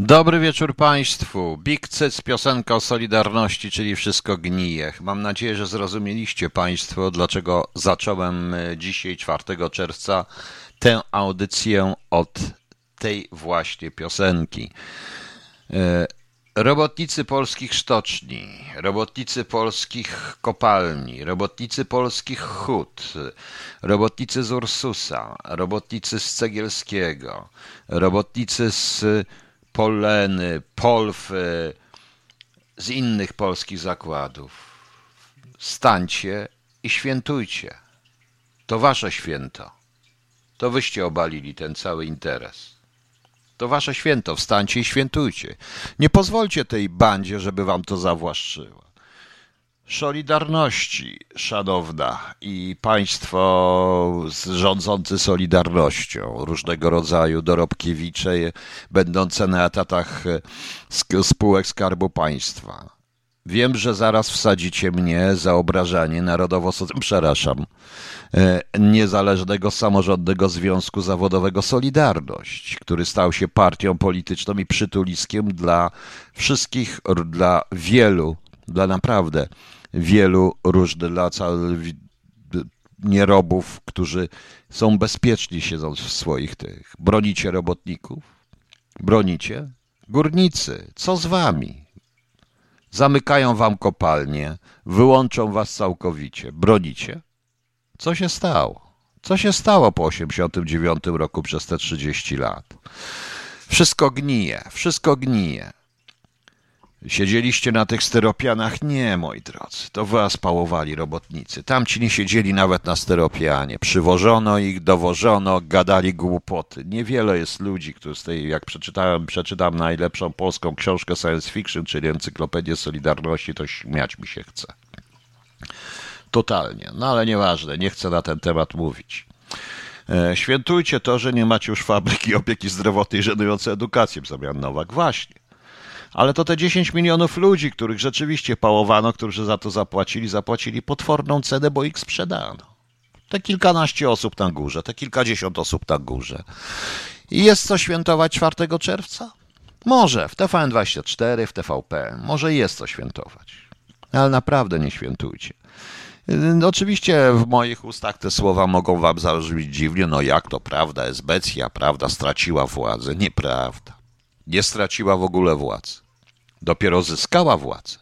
Dobry wieczór Państwu. Big Cyc, piosenka o Solidarności, czyli Wszystko gnije. Mam nadzieję, że zrozumieliście Państwo, dlaczego zacząłem e, dzisiaj, 4 czerwca, tę audycję od tej właśnie piosenki. E, Robotnicy polskich sztoczni, robotnicy polskich kopalni, robotnicy polskich hut, robotnicy z Ursusa, robotnicy z Cegielskiego, robotnicy z Poleny, Polfy, z innych polskich zakładów. Stańcie i świętujcie. To wasze święto. To wyście obalili ten cały interes. To wasze święto, wstańcie i świętujcie. Nie pozwólcie tej bandzie, żeby wam to zawłaszczyła. Solidarności, szanowna, i państwo rządzący Solidarnością, różnego rodzaju dorobkiewicze, będące na etatach spółek Skarbu Państwa. Wiem, że zaraz wsadzicie mnie za obrażanie narodowo, przepraszam, e, niezależnego samorządnego związku zawodowego Solidarność, który stał się partią polityczną i przytuliskiem dla wszystkich, dla wielu, dla naprawdę wielu różnych, dla nierobów, którzy są bezpieczni siedząc w swoich tych. Bronicie robotników? Bronicie? Górnicy, co z wami? Zamykają wam kopalnie, wyłączą was całkowicie. Bronicie? Co się stało? Co się stało po 89 roku przez te 30 lat? Wszystko gnije, wszystko gnije. Siedzieliście na tych styropianach? Nie, moi drodzy, to was pałowali robotnicy. Tamci nie siedzieli nawet na styropianie. Przywożono ich, dowożono, gadali głupoty. Niewiele jest ludzi, którzy z tej, jak przeczytałem, przeczytam najlepszą polską książkę science fiction, czyli Encyklopedię Solidarności, to śmiać mi się chce. Totalnie. No ale nieważne, nie chcę na ten temat mówić. E, świętujcie to, że nie macie już fabryki opieki zdrowotnej żenującej edukację zamian Nowak. Właśnie ale to te 10 milionów ludzi, których rzeczywiście pałowano, którzy za to zapłacili, zapłacili potworną cenę, bo ich sprzedano. Te kilkanaście osób na górze, te kilkadziesiąt osób na górze. I jest co świętować 4 czerwca? Może w TVN24, w TVP, może jest co świętować. Ale naprawdę nie świętujcie. Oczywiście w moich ustach te słowa mogą wam zabrzmieć dziwnie, no jak to prawda, Esbecja, prawda, straciła władzę. Nieprawda nie straciła w ogóle władzy. Dopiero zyskała władzę.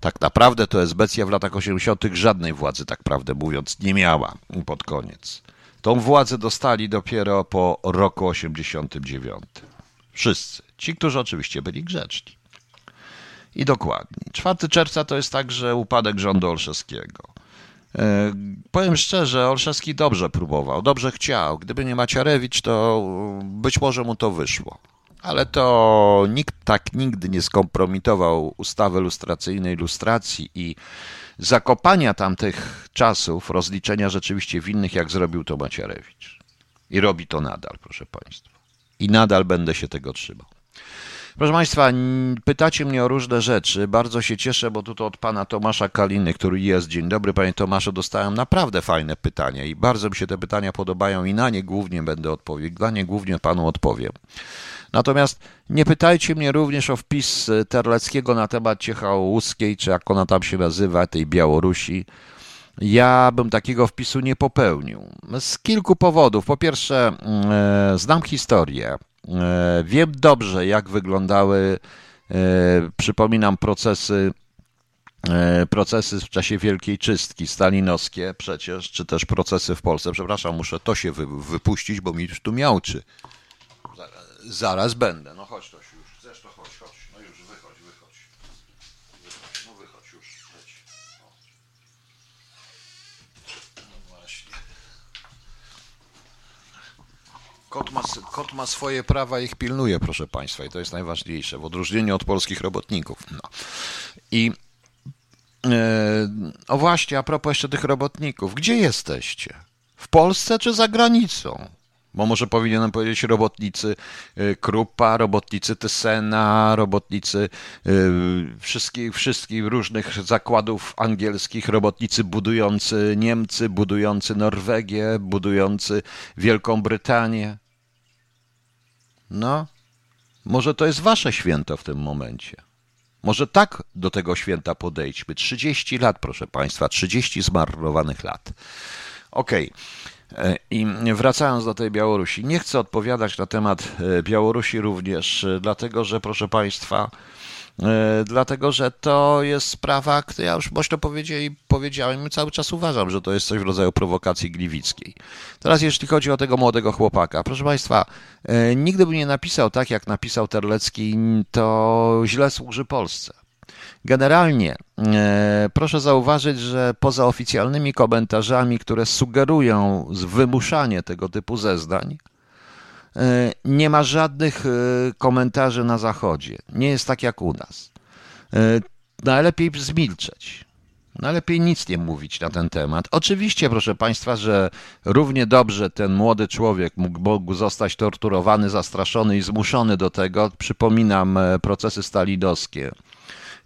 Tak naprawdę to Esbecja w latach 80. żadnej władzy, tak prawdę mówiąc, nie miała pod koniec. Tą władzę dostali dopiero po roku 89. Wszyscy. Ci, którzy oczywiście byli grzeczni. I dokładnie. 4 czerwca to jest także upadek rządu Olszewskiego. E, powiem szczerze, Olszewski dobrze próbował, dobrze chciał. Gdyby nie Maciarewicz, to być może mu to wyszło ale to nikt tak nigdy nie skompromitował ustawy lustracyjnej, lustracji i zakopania tamtych czasów, rozliczenia rzeczywiście winnych, jak zrobił to Macierewicz. I robi to nadal, proszę Państwa. I nadal będę się tego trzymał. Proszę Państwa, pytacie mnie o różne rzeczy. Bardzo się cieszę, bo tutaj od pana Tomasza Kaliny, który jest. Dzień dobry, panie Tomaszu. Dostałem naprawdę fajne pytania i bardzo mi się te pytania podobają i na nie głównie będę odpowiedział. Na nie głównie panu odpowiem. Natomiast nie pytajcie mnie również o wpis Terleckiego na temat Ciechałołuskiej, czy jak ona tam się nazywa, tej Białorusi. Ja bym takiego wpisu nie popełnił. Z kilku powodów. Po pierwsze, e, znam historię. E, wiem dobrze, jak wyglądały, e, przypominam, procesy procesy w czasie Wielkiej Czystki stalinowskie przecież, czy też procesy w Polsce. Przepraszam, muszę to się wypuścić, bo mi już tu miałczy. Zaraz będę. No chodź Tosiu, już chcesz, to chodź, chodź. No już, wychodź, wychodź. Wychodź, no wychodź już, leć. No właśnie. Kot ma, kot ma swoje prawa ich pilnuje, proszę Państwa, i to jest najważniejsze, w odróżnieniu od polskich robotników. No. I e, o właśnie, a propos jeszcze tych robotników, gdzie jesteście? W Polsce czy za granicą? Bo może powinienem powiedzieć robotnicy y, Krupa, robotnicy Tysena, robotnicy y, wszystkich, wszystkich różnych zakładów angielskich, robotnicy budujący Niemcy, budujący Norwegię, budujący Wielką Brytanię. No, Może to jest wasze święto w tym momencie. Może tak do tego święta podejdźmy. 30 lat, proszę Państwa, 30 zmarnowanych lat. Okej. Okay. I wracając do tej Białorusi, nie chcę odpowiadać na temat e, Białorusi również, e, dlatego że, proszę Państwa, E, dlatego że to jest sprawa, która ja już powiedzieć, powiedziałem, cały czas uważam, że to jest coś w rodzaju prowokacji gliwickiej. Teraz jeśli chodzi o tego młodego chłopaka, proszę Państwa, e, nigdy by nie napisał tak, jak napisał Terlecki, to źle służy Polsce. Generalnie e, proszę zauważyć, że poza oficjalnymi komentarzami, które sugerują wymuszanie tego typu zeznań, E, nie ma żadnych e, komentarzy na Zachodzie. Nie jest tak jak u nas. E, najlepiej zmilczeć. Najlepiej nic nie mówić na ten temat. Oczywiście, proszę Państwa, że równie dobrze ten młody człowiek mógł zostać torturowany, zastraszony i zmuszony do tego. Przypominam procesy stalinowskie,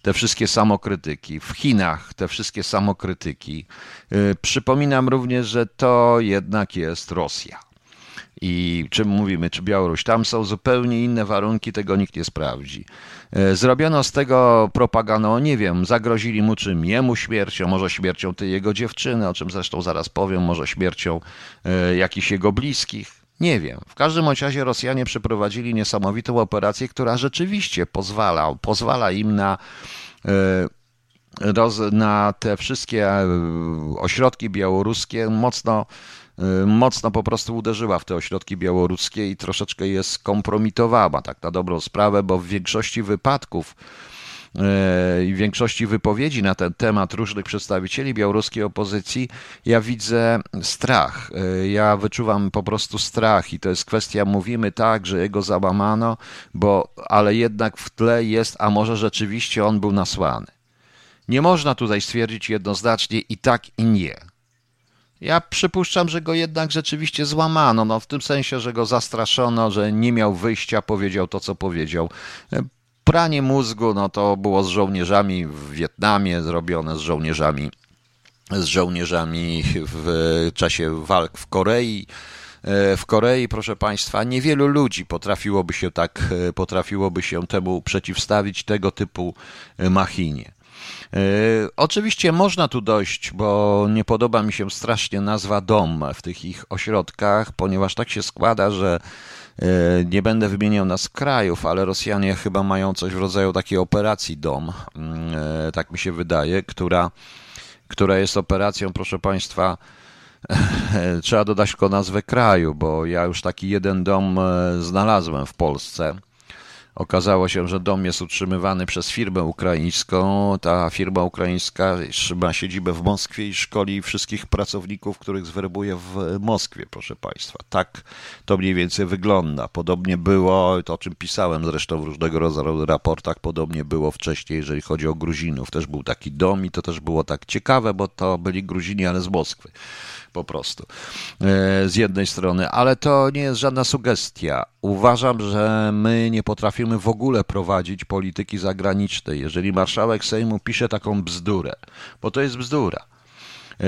te wszystkie samokrytyki. W Chinach te wszystkie samokrytyki. Przypominam również, że to jednak jest Rosja i czym mówimy, czy Białoruś, tam są zupełnie inne warunki, tego nikt nie sprawdzi. E, zrobiono z tego propagandę, nie wiem, zagrozili mu czym, jemu śmiercią, może śmiercią tej jego dziewczyny, o czym zresztą zaraz powiem, może śmiercią e, jakichś jego bliskich. Nie wiem. W każdym razie Rosjanie przeprowadzili niesamowitą operację, która rzeczywiście pozwala, pozwala im na e, na te wszystkie ośrodki białoruskie mocno mocno po prostu uderzyła w te ośrodki białoruskie i troszeczkę je skompromitowała, tak na dobrą sprawę, bo w większości wypadków y, i większości wypowiedzi na ten temat różnych przedstawicieli białoruskiej opozycji, ja widzę strach. Y, ja wyczuwam po prostu strach i to jest kwestia, mówimy tak, że jego załamano, bo, ale jednak w tle jest, a może rzeczywiście on był nasłany. Nie można tutaj stwierdzić jednoznacznie i tak, i nie. Ja przypuszczam, że go jednak rzeczywiście złamano, no w tym sensie, że go zastraszono, że nie miał wyjścia, powiedział to, co powiedział. Pranie mózgu, no to było z żołnierzami w Wietnamie zrobione, z żołnierzami, z żołnierzami w czasie walk w Korei. W Korei, proszę Państwa, niewielu ludzi potrafiłoby się tak, potrafiłoby się temu przeciwstawić tego typu machinie. E, oczywiście można tu dojść, bo nie podoba mi się strasznie nazwa dom w tych ich ośrodkach, ponieważ tak się składa, że e, nie będę wymieniał nas krajów, ale Rosjanie chyba mają coś w rodzaju takiej operacji dom, mm, e, tak mi się wydaje, która, która jest operacją, proszę Państwa, trzeba dodać tylko nazwę kraju, bo ja już taki jeden dom znalazłem w Polsce Okazało się, że dom jest utrzymywany przez firmę ukraińską. Ta firma ukraińska ma siedzibę w Moskwie i szkoli wszystkich pracowników, których zwerbuje w Moskwie, proszę Państwa. Tak to mniej więcej wygląda. Podobnie było, to o czym pisałem zresztą w różnego rodzaju raportach, podobnie było wcześniej, jeżeli chodzi o Gruzinów. Też był taki dom i to też było tak ciekawe, bo to byli Gruzini, ale z Moskwy po prostu. E, z jednej strony, ale to nie jest żadna sugestia. Uważam, że my nie potrafimy w ogóle prowadzić polityki zagranicznej. Jeżeli marszałek Sejmu pisze taką bzdurę, bo to jest bzdura. E,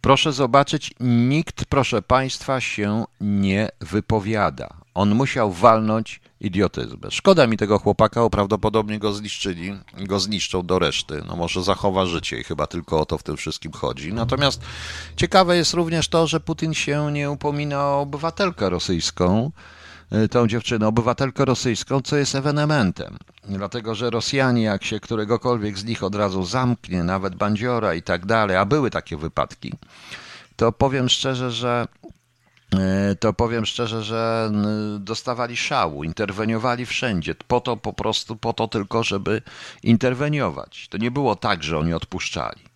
proszę zobaczyć, nikt, proszę Państwa, się nie wypowiada. On musiał walnąć idiotyzm. Szkoda mi tego chłopaka, bo prawdopodobnie go zniszczyli, go zniszczą do reszty. No może zachowa życie i chyba tylko o to w tym wszystkim chodzi. Natomiast ciekawe jest również to, że Putin się nie upomina o obywatelkę rosyjską, tą dziewczynę, obywatelkę rosyjską, co jest ewenementem. Dlatego, że Rosjanie, jak się któregokolwiek z nich od razu zamknie, nawet bandziora i tak dalej, a były takie wypadki, to powiem szczerze, że E, to powiem szczerze, że dostawali szału, interweniowali wszędzie, po to po prostu, po to tylko, żeby interweniować. To nie było tak, że oni odpuszczali, e,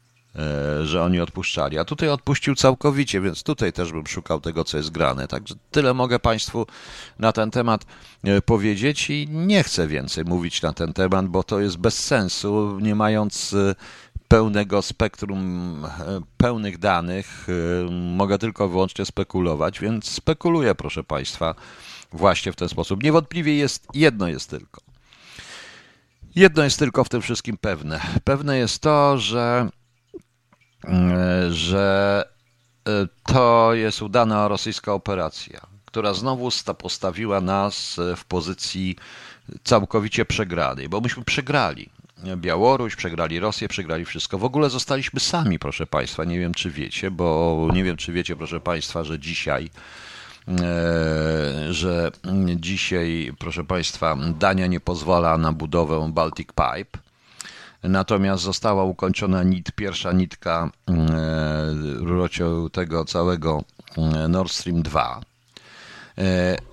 że oni odpuszczali, a tutaj odpuścił całkowicie, więc tutaj też bym szukał tego, co jest grane. Także tyle mogę Państwu na ten temat e, powiedzieć i nie chcę więcej mówić na ten temat, bo to jest bez sensu, nie mając pełnego spektrum, e, pełnych danych. E, mogę tylko wyłącznie spekulować, więc spekuluję, proszę Państwa, właśnie w ten sposób. Niewątpliwie jest jedno jest tylko. Jedno jest tylko w tym wszystkim pewne. Pewne jest to, że, e, że to jest udana rosyjska operacja, która znowu postawiła nas w pozycji całkowicie przegrany, bo myśmy przegrali. Białoruś, przegrali Rosję, przegrali wszystko. W ogóle zostaliśmy sami, proszę Państwa. Nie wiem, czy wiecie, bo nie wiem, czy wiecie, proszę Państwa, że dzisiaj że dzisiaj, proszę Państwa, Dania nie pozwala na budowę Baltic Pipe. Natomiast została ukończona nit, pierwsza nitka tego całego Nord Stream 2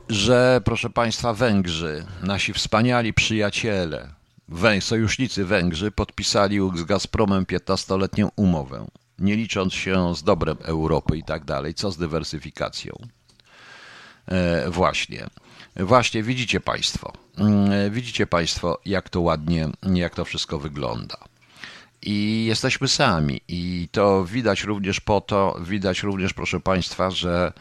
że, proszę Państwa, Węgrzy, nasi wspaniali przyjaciele, sojusznicy Węgrzy, podpisali z Gazpromem 15-letnią umowę, nie licząc się z dobrem Europy i tak dalej, co z dywersyfikacją. E, właśnie. Właśnie, widzicie Państwo, mm, widzicie Państwo, jak to ładnie, jak to wszystko wygląda. I jesteśmy sami. I to widać również po to, widać również, proszę Państwa, że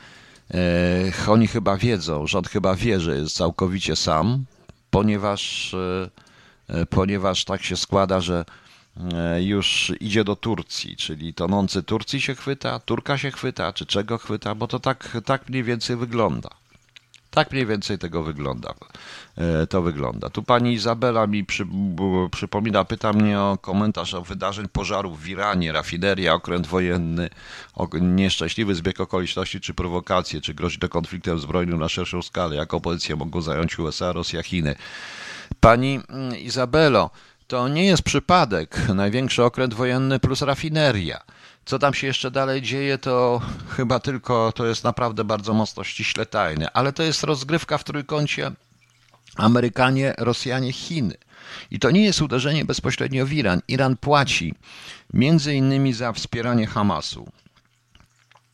e, oni chyba wiedzą, rząd chyba wie, że jest całkowicie sam, ponieważ, e, ponieważ tak się składa, że już idzie do Turcji, czyli tonący Turcji się chwyta, Turka się chwyta, czy czego chwyta, bo to tak, tak mniej więcej wygląda. Tak mniej więcej tego wygląda. E, to wygląda. Tu pani Izabela mi przy, przypomina, pyta mnie o komentarz o wydarzeń pożarów w Iranie, rafineria, okręt wojenny, nieszczęśliwy zbieg okoliczności czy prowokacje, czy grozi to konfliktem zbrojnym na szerszą skalę, jaką pozycję mogą zająć USA, Rosja, Chiny. Pani mm, Izabelo, to nie jest przypadek. Największy okręt wojenny plus rafineria. Co tam się jeszcze dalej dzieje, to chyba tylko to jest naprawdę bardzo mocno ściśle tajne, ale to jest rozgrywka w trójkącie Amerykanie, Rosjanie, Chiny. I to nie jest uderzenie bezpośrednio w Iran. Iran płaci między innymi za wspieranie Hamasu.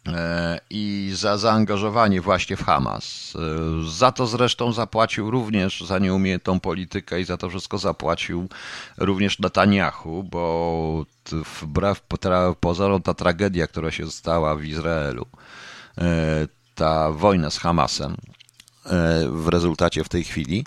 E, i za zaangażowanie właśnie w Hamas. E, za to zresztą zapłacił również za nieumiejętną politykę i za to wszystko zapłacił również Netanyahu, bo wbrew pozorom ta tragedia, która się stała w Izraelu, e, ta wojna z Hamasem w rezultacie w tej chwili,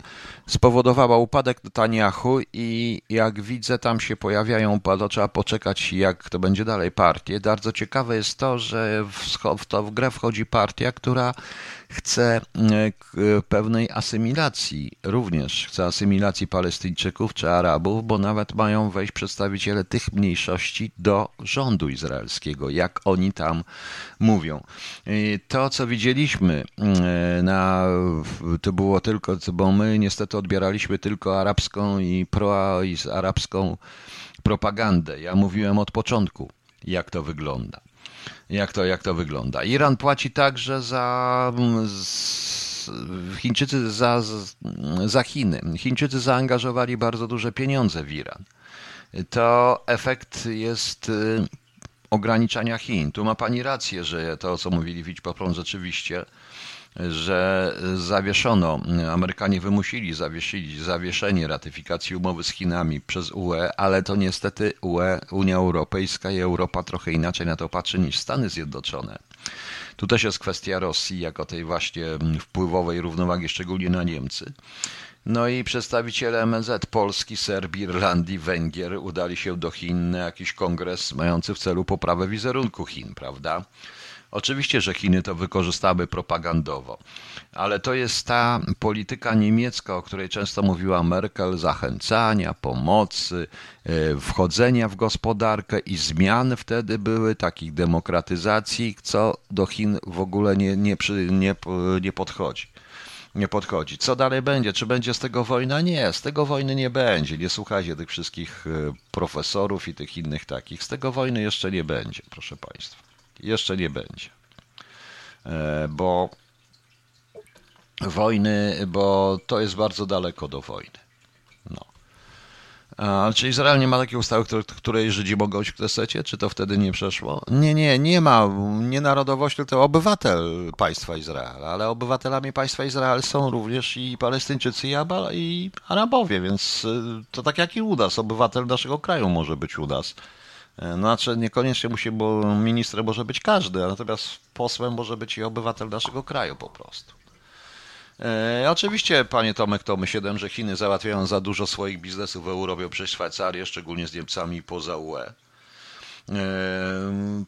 spowodowała upadek Netanyahu i jak widzę, tam się pojawiają, to trzeba poczekać, jak to będzie dalej partie. Bardzo ciekawe jest to, że w, to w grę wchodzi partia, która chce e, pewnej asymilacji, również chce asymilacji Palestyńczyków czy Arabów, bo nawet mają wejść przedstawiciele tych mniejszości do rządu izraelskiego, jak oni tam mówią. To, co widzieliśmy e, na, to było tylko, bo my niestety odbieraliśmy tylko arabską i proarabską propagandę. Ja mówiłem od początku, jak to wygląda jak to, jak to wygląda. Iran płaci także za. Chińczycy za, za Chiny. Chińczycy zaangażowali bardzo duże pieniądze w Iran. To efekt jest y, ograniczania Chin. Tu ma pani rację, że to, co mówili Widź Popron, rzeczywiście że zawieszono, Amerykanie wymusili zawiesili, zawieszenie ratyfikacji umowy z Chinami przez UE, ale to niestety UE, Unia Europejska i Europa trochę inaczej na to patrzy niż Stany Zjednoczone. Tu też jest kwestia Rosji jako tej właśnie wpływowej równowagi, szczególnie na Niemcy. No i przedstawiciele MZ Polski, Serbii, Irlandii, Węgier udali się do Chin na jakiś kongres mający w celu poprawę wizerunku Chin, prawda? Oczywiście, że Chiny to wykorzystały propagandowo, ale to jest ta polityka niemiecka, o której często mówiła Merkel, zachęcania, pomocy, e, wchodzenia w gospodarkę i zmian wtedy były, takich demokratyzacji, co do Chin w ogóle nie, nie, nie, nie podchodzi nie podchodzi. Co dalej będzie? Czy będzie z tego wojna? Nie, z tego wojny nie będzie. Nie słuchajcie tych wszystkich e, profesorów i tych innych takich. Z tego wojny jeszcze nie będzie, proszę Państwa jeszcze nie będzie. E, bo wojny, bo to jest bardzo daleko do wojny. No. A, czy Izrael nie ma takiej ustawy, której Żydzi mogą iść w Knesecie? Czy to wtedy nie przeszło? Nie, nie, nie ma. Nie narodowość, tylko obywatel państwa Izrael. Ale obywatelami państwa Izrael są również i Palestyńczycy, i, i Arabowie, więc y, to tak jak i u nas. Obywatel naszego kraju może być u nas. E, znaczy niekoniecznie musi, bo ministrem może być każdy, natomiast posłem może być i obywatel naszego kraju po prostu. E, oczywiście, panie Tomek, to my że Chiny załatwiają za dużo swoich biznesów w Europie przez Szwajcarię, szczególnie z Niemcami poza UE.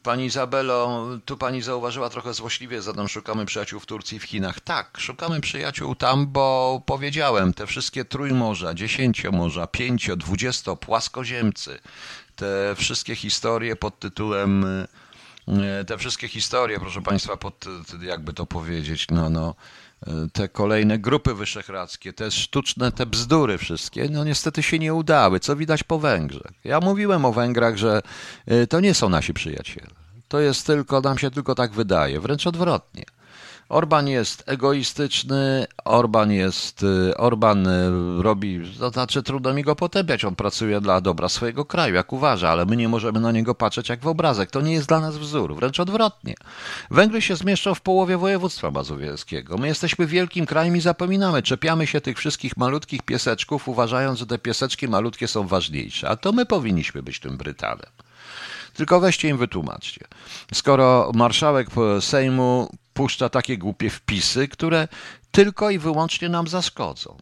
Pani Izabelo, tu pani zauważyła trochę złośliwie, zadam szukamy przyjaciół w Turcji w Chinach. Tak, szukamy przyjaciół tam, bo powiedziałem, te wszystkie trójmorza, dziesięciomorza, pięcio, dwudziesto, płaskoziemcy, te wszystkie historie pod tytułem te wszystkie historie, proszę Państwa, pod, jakby to powiedzieć, no, no, te kolejne grupy wyszehradzkie, te sztuczne, te bzdury wszystkie, no niestety się nie udały, co widać po Węgrzech. Ja mówiłem o Węgrach, że to nie są nasi przyjaciele. To jest tylko, nam się tylko tak wydaje, wręcz odwrotnie. Orban jest egoistyczny, Orban jest, y, Orban y, robi, to znaczy trudno mi go potępiać, on pracuje dla dobra swojego kraju, jak uważa, ale my nie możemy na niego patrzeć jak w obrazek, to nie jest dla nas wzór, wręcz odwrotnie. Węgry się zmieszczą w połowie województwa mazowieckiego, my jesteśmy wielkim krajem i zapominamy, czepiamy się tych wszystkich malutkich pieseczków, uważając, że te pieseczki malutkie są ważniejsze, a to my powinniśmy być tym Brytanem. Tylko weźcie im wytłumaczcie. Skoro marszałek Sejmu puszcza takie głupie wpisy, które tylko i wyłącznie nam zaszkodzą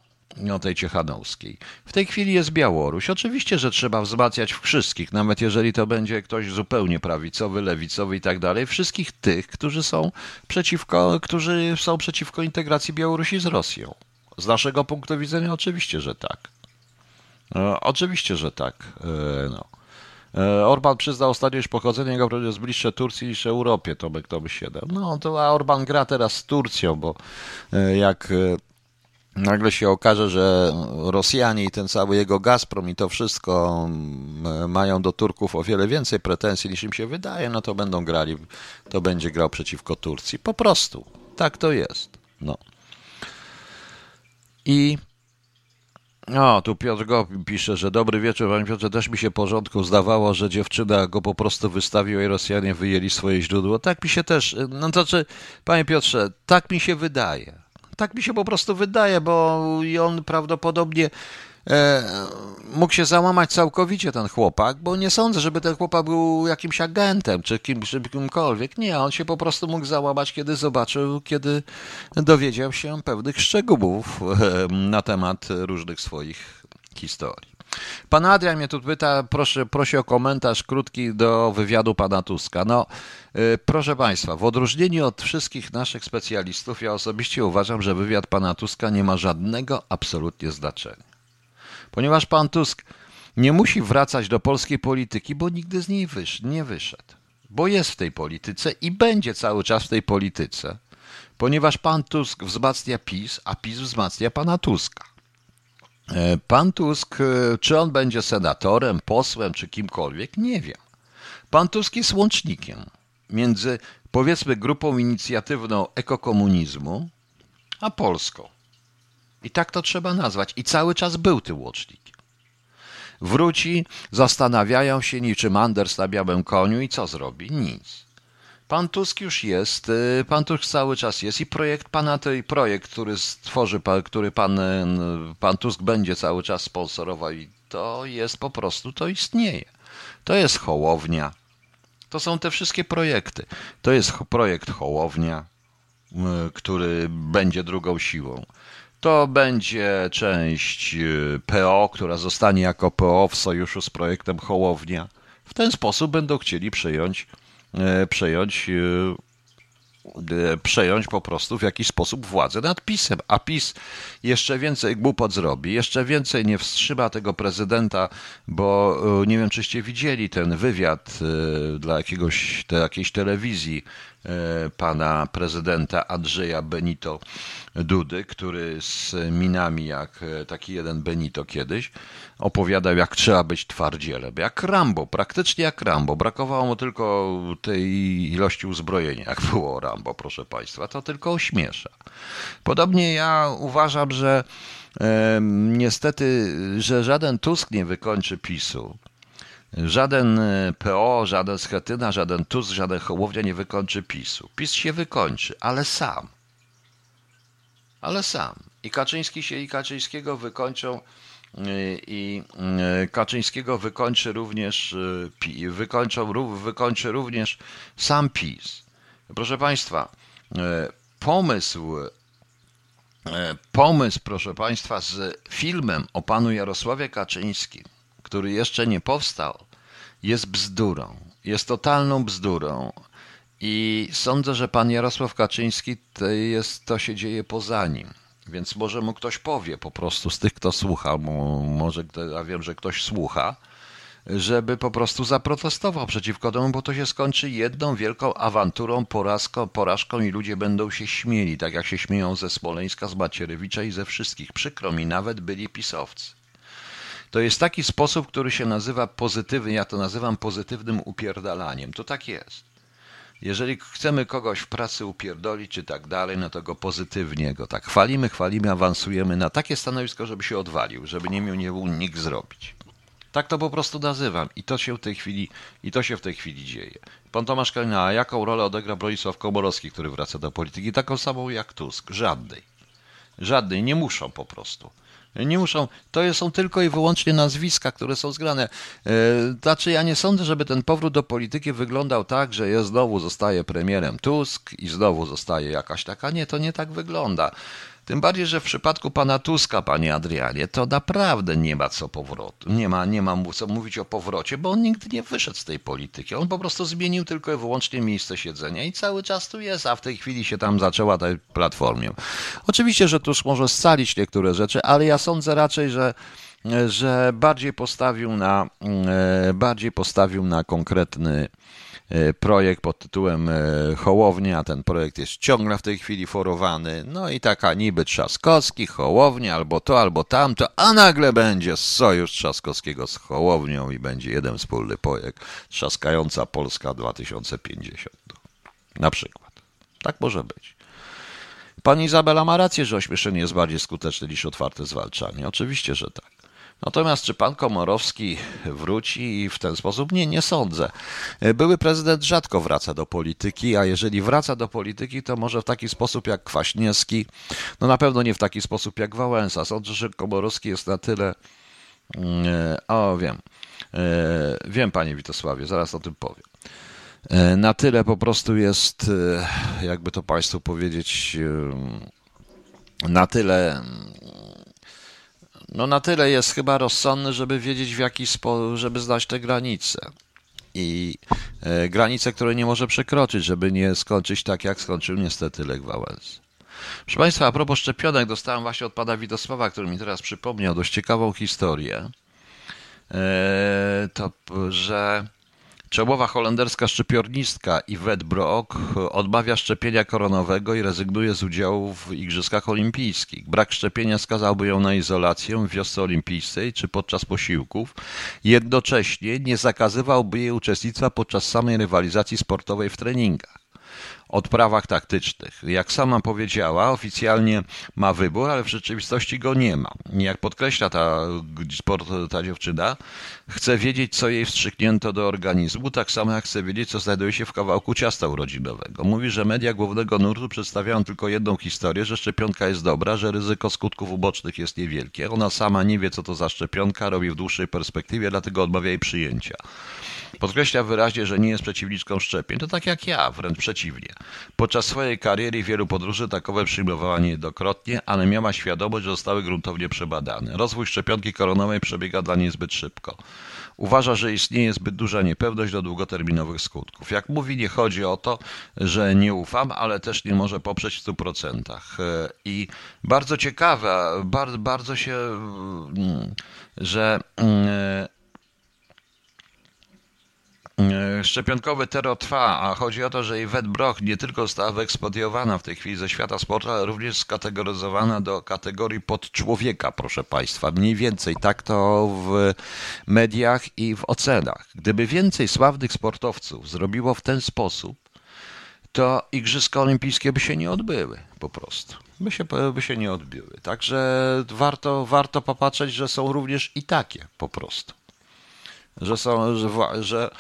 o tej Ciechanowskiej. W tej chwili jest Białoruś. Oczywiście, że trzeba wzmacniać wszystkich, nawet jeżeli to będzie ktoś zupełnie prawicowy, lewicowy i tak dalej, wszystkich tych, którzy są przeciwko, którzy są przeciwko integracji Białorusi z Rosją. Z naszego punktu widzenia oczywiście, że tak. E, oczywiście, że tak. E, no. E, Orban przyznał ostatnio, że pochodzenie jego jest bliższe Turcji niż Europie, to by kto by się dał. No to a Orban gra teraz z Turcją, bo e, jak e, nagle się okaże, że Rosjanie i ten cały jego Gazprom i to wszystko mają do Turków o wiele więcej pretensji niż im się wydaje, no to będą grali, to będzie grał przeciwko Turcji. Po prostu. Tak to jest. No. I o, tu Piotr Go pisze, że dobry wieczór, panie Piotrze, też mi się porządku zdawało, że dziewczyna go po prostu wystawiła i Rosjanie wyjęli swoje źródło. Tak mi się też, no to czy, panie Piotrze, tak mi się wydaje. Tak mi się po prostu wydaje, bo i on prawdopodobnie mógł się załamać całkowicie ten chłopak, bo nie sądzę, żeby ten chłopak był jakimś agentem czy kimś, kimkolwiek. Nie, on się po prostu mógł załamać, kiedy zobaczył, kiedy dowiedział się pewnych szczegółów e, na temat różnych swoich historii. Pan Adrian mnie tu pyta, proszę, prosi o komentarz krótki do wywiadu pana Tuska. No, e, proszę państwa, w odróżnieniu od wszystkich naszych specjalistów, ja osobiście uważam, że wywiad pana Tuska nie ma żadnego absolutnie znaczenia ponieważ pan Tusk nie musi wracać do polskiej polityki, bo nigdy z niej wysz, nie wyszedł. Bo jest w tej polityce i będzie cały czas w tej polityce, ponieważ pan Tusk wzmacnia PiS, a PiS wzmacnia pana Tuska. E, pan Tusk, e, czy on będzie senatorem, posłem, czy kimkolwiek, nie wiem. Pan Tusk jest łącznikiem między, powiedzmy, grupą inicjatywną ekokomunizmu, a Polską. I tak to trzeba nazwać. I cały czas był tym łącznikiem. Wróci, zastanawiają się niczym Anders na białym koniu i co zrobi? Nic. Pan Tusk już jest, y, pan Tusk cały czas jest i projekt pana, projekt, który stworzy, który pan, y, pan Tusk będzie cały czas sponsorował i to jest po prostu, to istnieje. To jest Hołownia. To są te wszystkie projekty. To jest projekt Hołownia, y, który będzie drugą siłą. To będzie część y, PO, która zostanie jako PO w sojuszu z projektem Hołownia. W ten sposób będą chcieli przejąć, e, przejąć y, przejąć po prostu w jakiś sposób władzę nad PiSem, a PiS jeszcze więcej głupot zrobi, jeszcze więcej nie wstrzyma tego prezydenta, bo e, nie wiem, czyście widzieli ten wywiad dla jakiegoś, dla jakiejś telewizji pana prezydenta Andrzeja Benito Dudy, który z minami jak e, taki jeden Benito kiedyś opowiadał, jak trzeba być twardzielem. Jak Rambo, praktycznie jak Rambo. Brakowało mu tylko tej ilości uzbrojenia, jak było Rambo, proszę Państwa. To tylko ośmiesza. Podobnie ja uważam, że e, niestety, że żaden Tusk nie wykończy PiSu. Żaden e, PO, żaden Schetyna, żaden Tusk, żaden Hołownia nie wykończy PiSu. PiS się wykończy, ale sam ale sam. I Kaczyński się i Kaczyńskiego wykończą y, i y, Kaczyńskiego wykończy również wykończą, wykończy również sam PiS. Proszę Państwa, pomysł pomysł, proszę Państwa, z filmem o panu Jarosławie Kaczyńskim, który jeszcze nie powstał, jest bzdurą. jest totalną bzdurą. I sądzę, że pan Jarosław Kaczyński to, jest, to się dzieje poza nim. Więc może mu ktoś powie po prostu z tych, kto słucha, może ja wiem, że ktoś słucha, żeby po prostu zaprotestował przeciwko temu, bo to się skończy jedną wielką awanturą, porażką, porażką i ludzie będą się śmieli, tak jak się śmieją ze Smoleńska, z Macierewicza i ze wszystkich. Przykro mi, nawet byli pisowcy. To jest taki sposób, który się nazywa pozytywny, ja to nazywam pozytywnym upierdalaniem. To tak jest. Jeżeli chcemy kogoś w pracy upierdolić czy tak dalej, no to go pozytywnie go tak chwalimy, chwalimy, awansujemy na takie stanowisko, żeby się odwalił, żeby nie miał nie mógł nikt zrobić. Tak to po prostu nazywam i to się w tej chwili, i to się w tej chwili dzieje. Pan Tomasz Kalina, a jaką rolę odegra Bronisław Komorowski, który wraca do polityki? Taką samą jak Tusk. Żadnej. Żadnej. Nie muszą po prostu. Nie muszą, to są tylko i wyłącznie nazwiska, które są zgrane. E, znaczy, ja nie sądzę, żeby ten powrót do polityki wyglądał tak, że ja znowu zostaje premierem Tusk i znowu zostaje jakaś taka. Nie, to nie tak wygląda. Tym bardziej, że w przypadku pana Tuska, panie Adrianie, to naprawdę nie ma co powrotu. Nie ma, nie ma co mówić o powrocie, bo on nigdy nie wyszedł z tej polityki. On po prostu zmienił tylko i wyłącznie miejsce siedzenia i cały czas tu jest, a w tej chwili się tam zaczęła ta platformie. Oczywiście, że Tusk może scalić niektóre rzeczy, ale ja sądzę raczej, że że bardziej postawił na e, bardziej postawił na konkretny projekt pod tytułem e, Hołownia, ten projekt jest ciągle w tej chwili forowany. No i taka niby Trzaskowski, Hołownia, albo to, albo tamto, a nagle będzie sojusz Trzaskowskiego z Hołownią i będzie jeden wspólny projekt Trzaskająca Polska 2050. Na przykład. Tak może być. Pani Izabela ma rację, że ośmieszenie jest bardziej skuteczne niż otwarte zwalczanie. Oczywiście, że tak. Natomiast czy pan Komorowski wróci w ten sposób? Nie, nie sądzę. Były prezydent rzadko wraca do polityki, a jeżeli wraca do polityki, to może w taki sposób jak Kwaśniewski, no na pewno nie w taki sposób jak Wałęsa. Sądzę, że Komorowski jest na tyle. Mm, o, wiem. E, wiem, panie Witosławie, zaraz o tym powiem. E, na tyle po prostu jest, e, jakby to państwu powiedzieć, na tyle no na tyle jest chyba rozsądny, żeby wiedzieć w jaki sposób, żeby znać te granice. I e, granice, które nie może przekroczyć, żeby nie skończyć tak, jak skończył niestety Lech Wałęsa. Proszę Państwa, a propos szczepionek, dostałem właśnie od pana Witosława, który mi teraz przypomniał dość ciekawą historię. E, to, że Czołowa holenderska szczepionistka Yvette Brock odmawia szczepienia koronowego i rezygnuje z udziału w Igrzyskach Olimpijskich. Brak szczepienia skazałby ją na izolację w wiosce olimpijskiej czy podczas posiłków. Jednocześnie nie zakazywałby jej uczestnictwa podczas samej rywalizacji sportowej w treningach odprawach taktycznych. Jak sama powiedziała, oficjalnie ma wybór, ale w rzeczywistości go nie ma. Jak podkreśla ta, ta dziewczyna, chce wiedzieć, co jej wstrzyknięto do organizmu, tak samo jak chce wiedzieć, co znajduje się w kawałku ciasta urodzinowego. Mówi, że media głównego nurtu przedstawiają tylko jedną historię, że szczepionka jest dobra, że ryzyko skutków ubocznych jest niewielkie. Ona sama nie wie, co to za szczepionka, robi w dłuższej perspektywie, dlatego odmawia jej przyjęcia. Podkreśla wyraźnie, że nie jest przeciwniczką szczepień. To tak jak ja, wręcz przeciwnie. Podczas swojej kariery wielu podróży takowe przyjmowała niejednokrotnie, ale miała świadomość, że zostały gruntownie przebadane. Rozwój szczepionki koronowej przebiega dla niej zbyt szybko. Uważa, że istnieje zbyt duża niepewność do długoterminowych skutków. Jak mówi, nie chodzi o to, że nie ufam, ale też nie może poprzeć w 100%. I bardzo ciekawe, bardzo, bardzo się, mm, że mm, E, szczepionkowy terror trwa, a chodzi o to, że Yvette Broch nie tylko została wyekspodiowana w tej chwili ze świata sportu, ale również skategoryzowana do kategorii podczłowieka, proszę Państwa. Mniej więcej tak to w mediach i w ocenach. Gdyby więcej sławnych sportowców zrobiło w ten sposób, to Igrzyska Olimpijskie by się nie odbyły po prostu. By się, by się nie odbyły. Także warto, warto popatrzeć, że są również i takie po prostu że są, że, że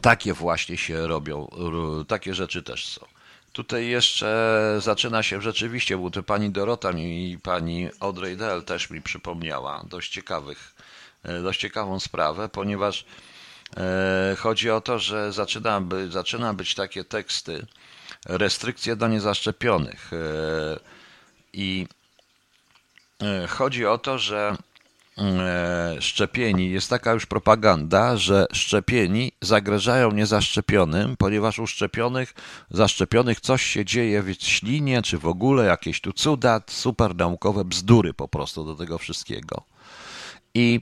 takie właśnie się robią, takie rzeczy też są. Tutaj jeszcze zaczyna się rzeczywiście, bo to pani Dorota i pani Audrey Dell też mi przypomniała dość ciekawych, e, dość ciekawą sprawę, ponieważ e, chodzi o to, że zaczyna, by, zaczyna być takie teksty, restrykcje dla niezaszczepionych. E, I chodzi o to, że szczepieni, jest taka już propaganda, że szczepieni zagrażają niezaszczepionym, ponieważ u szczepionych, zaszczepionych coś się dzieje w ślinie, czy w ogóle jakieś tu cuda, super naukowe bzdury po prostu do tego wszystkiego. I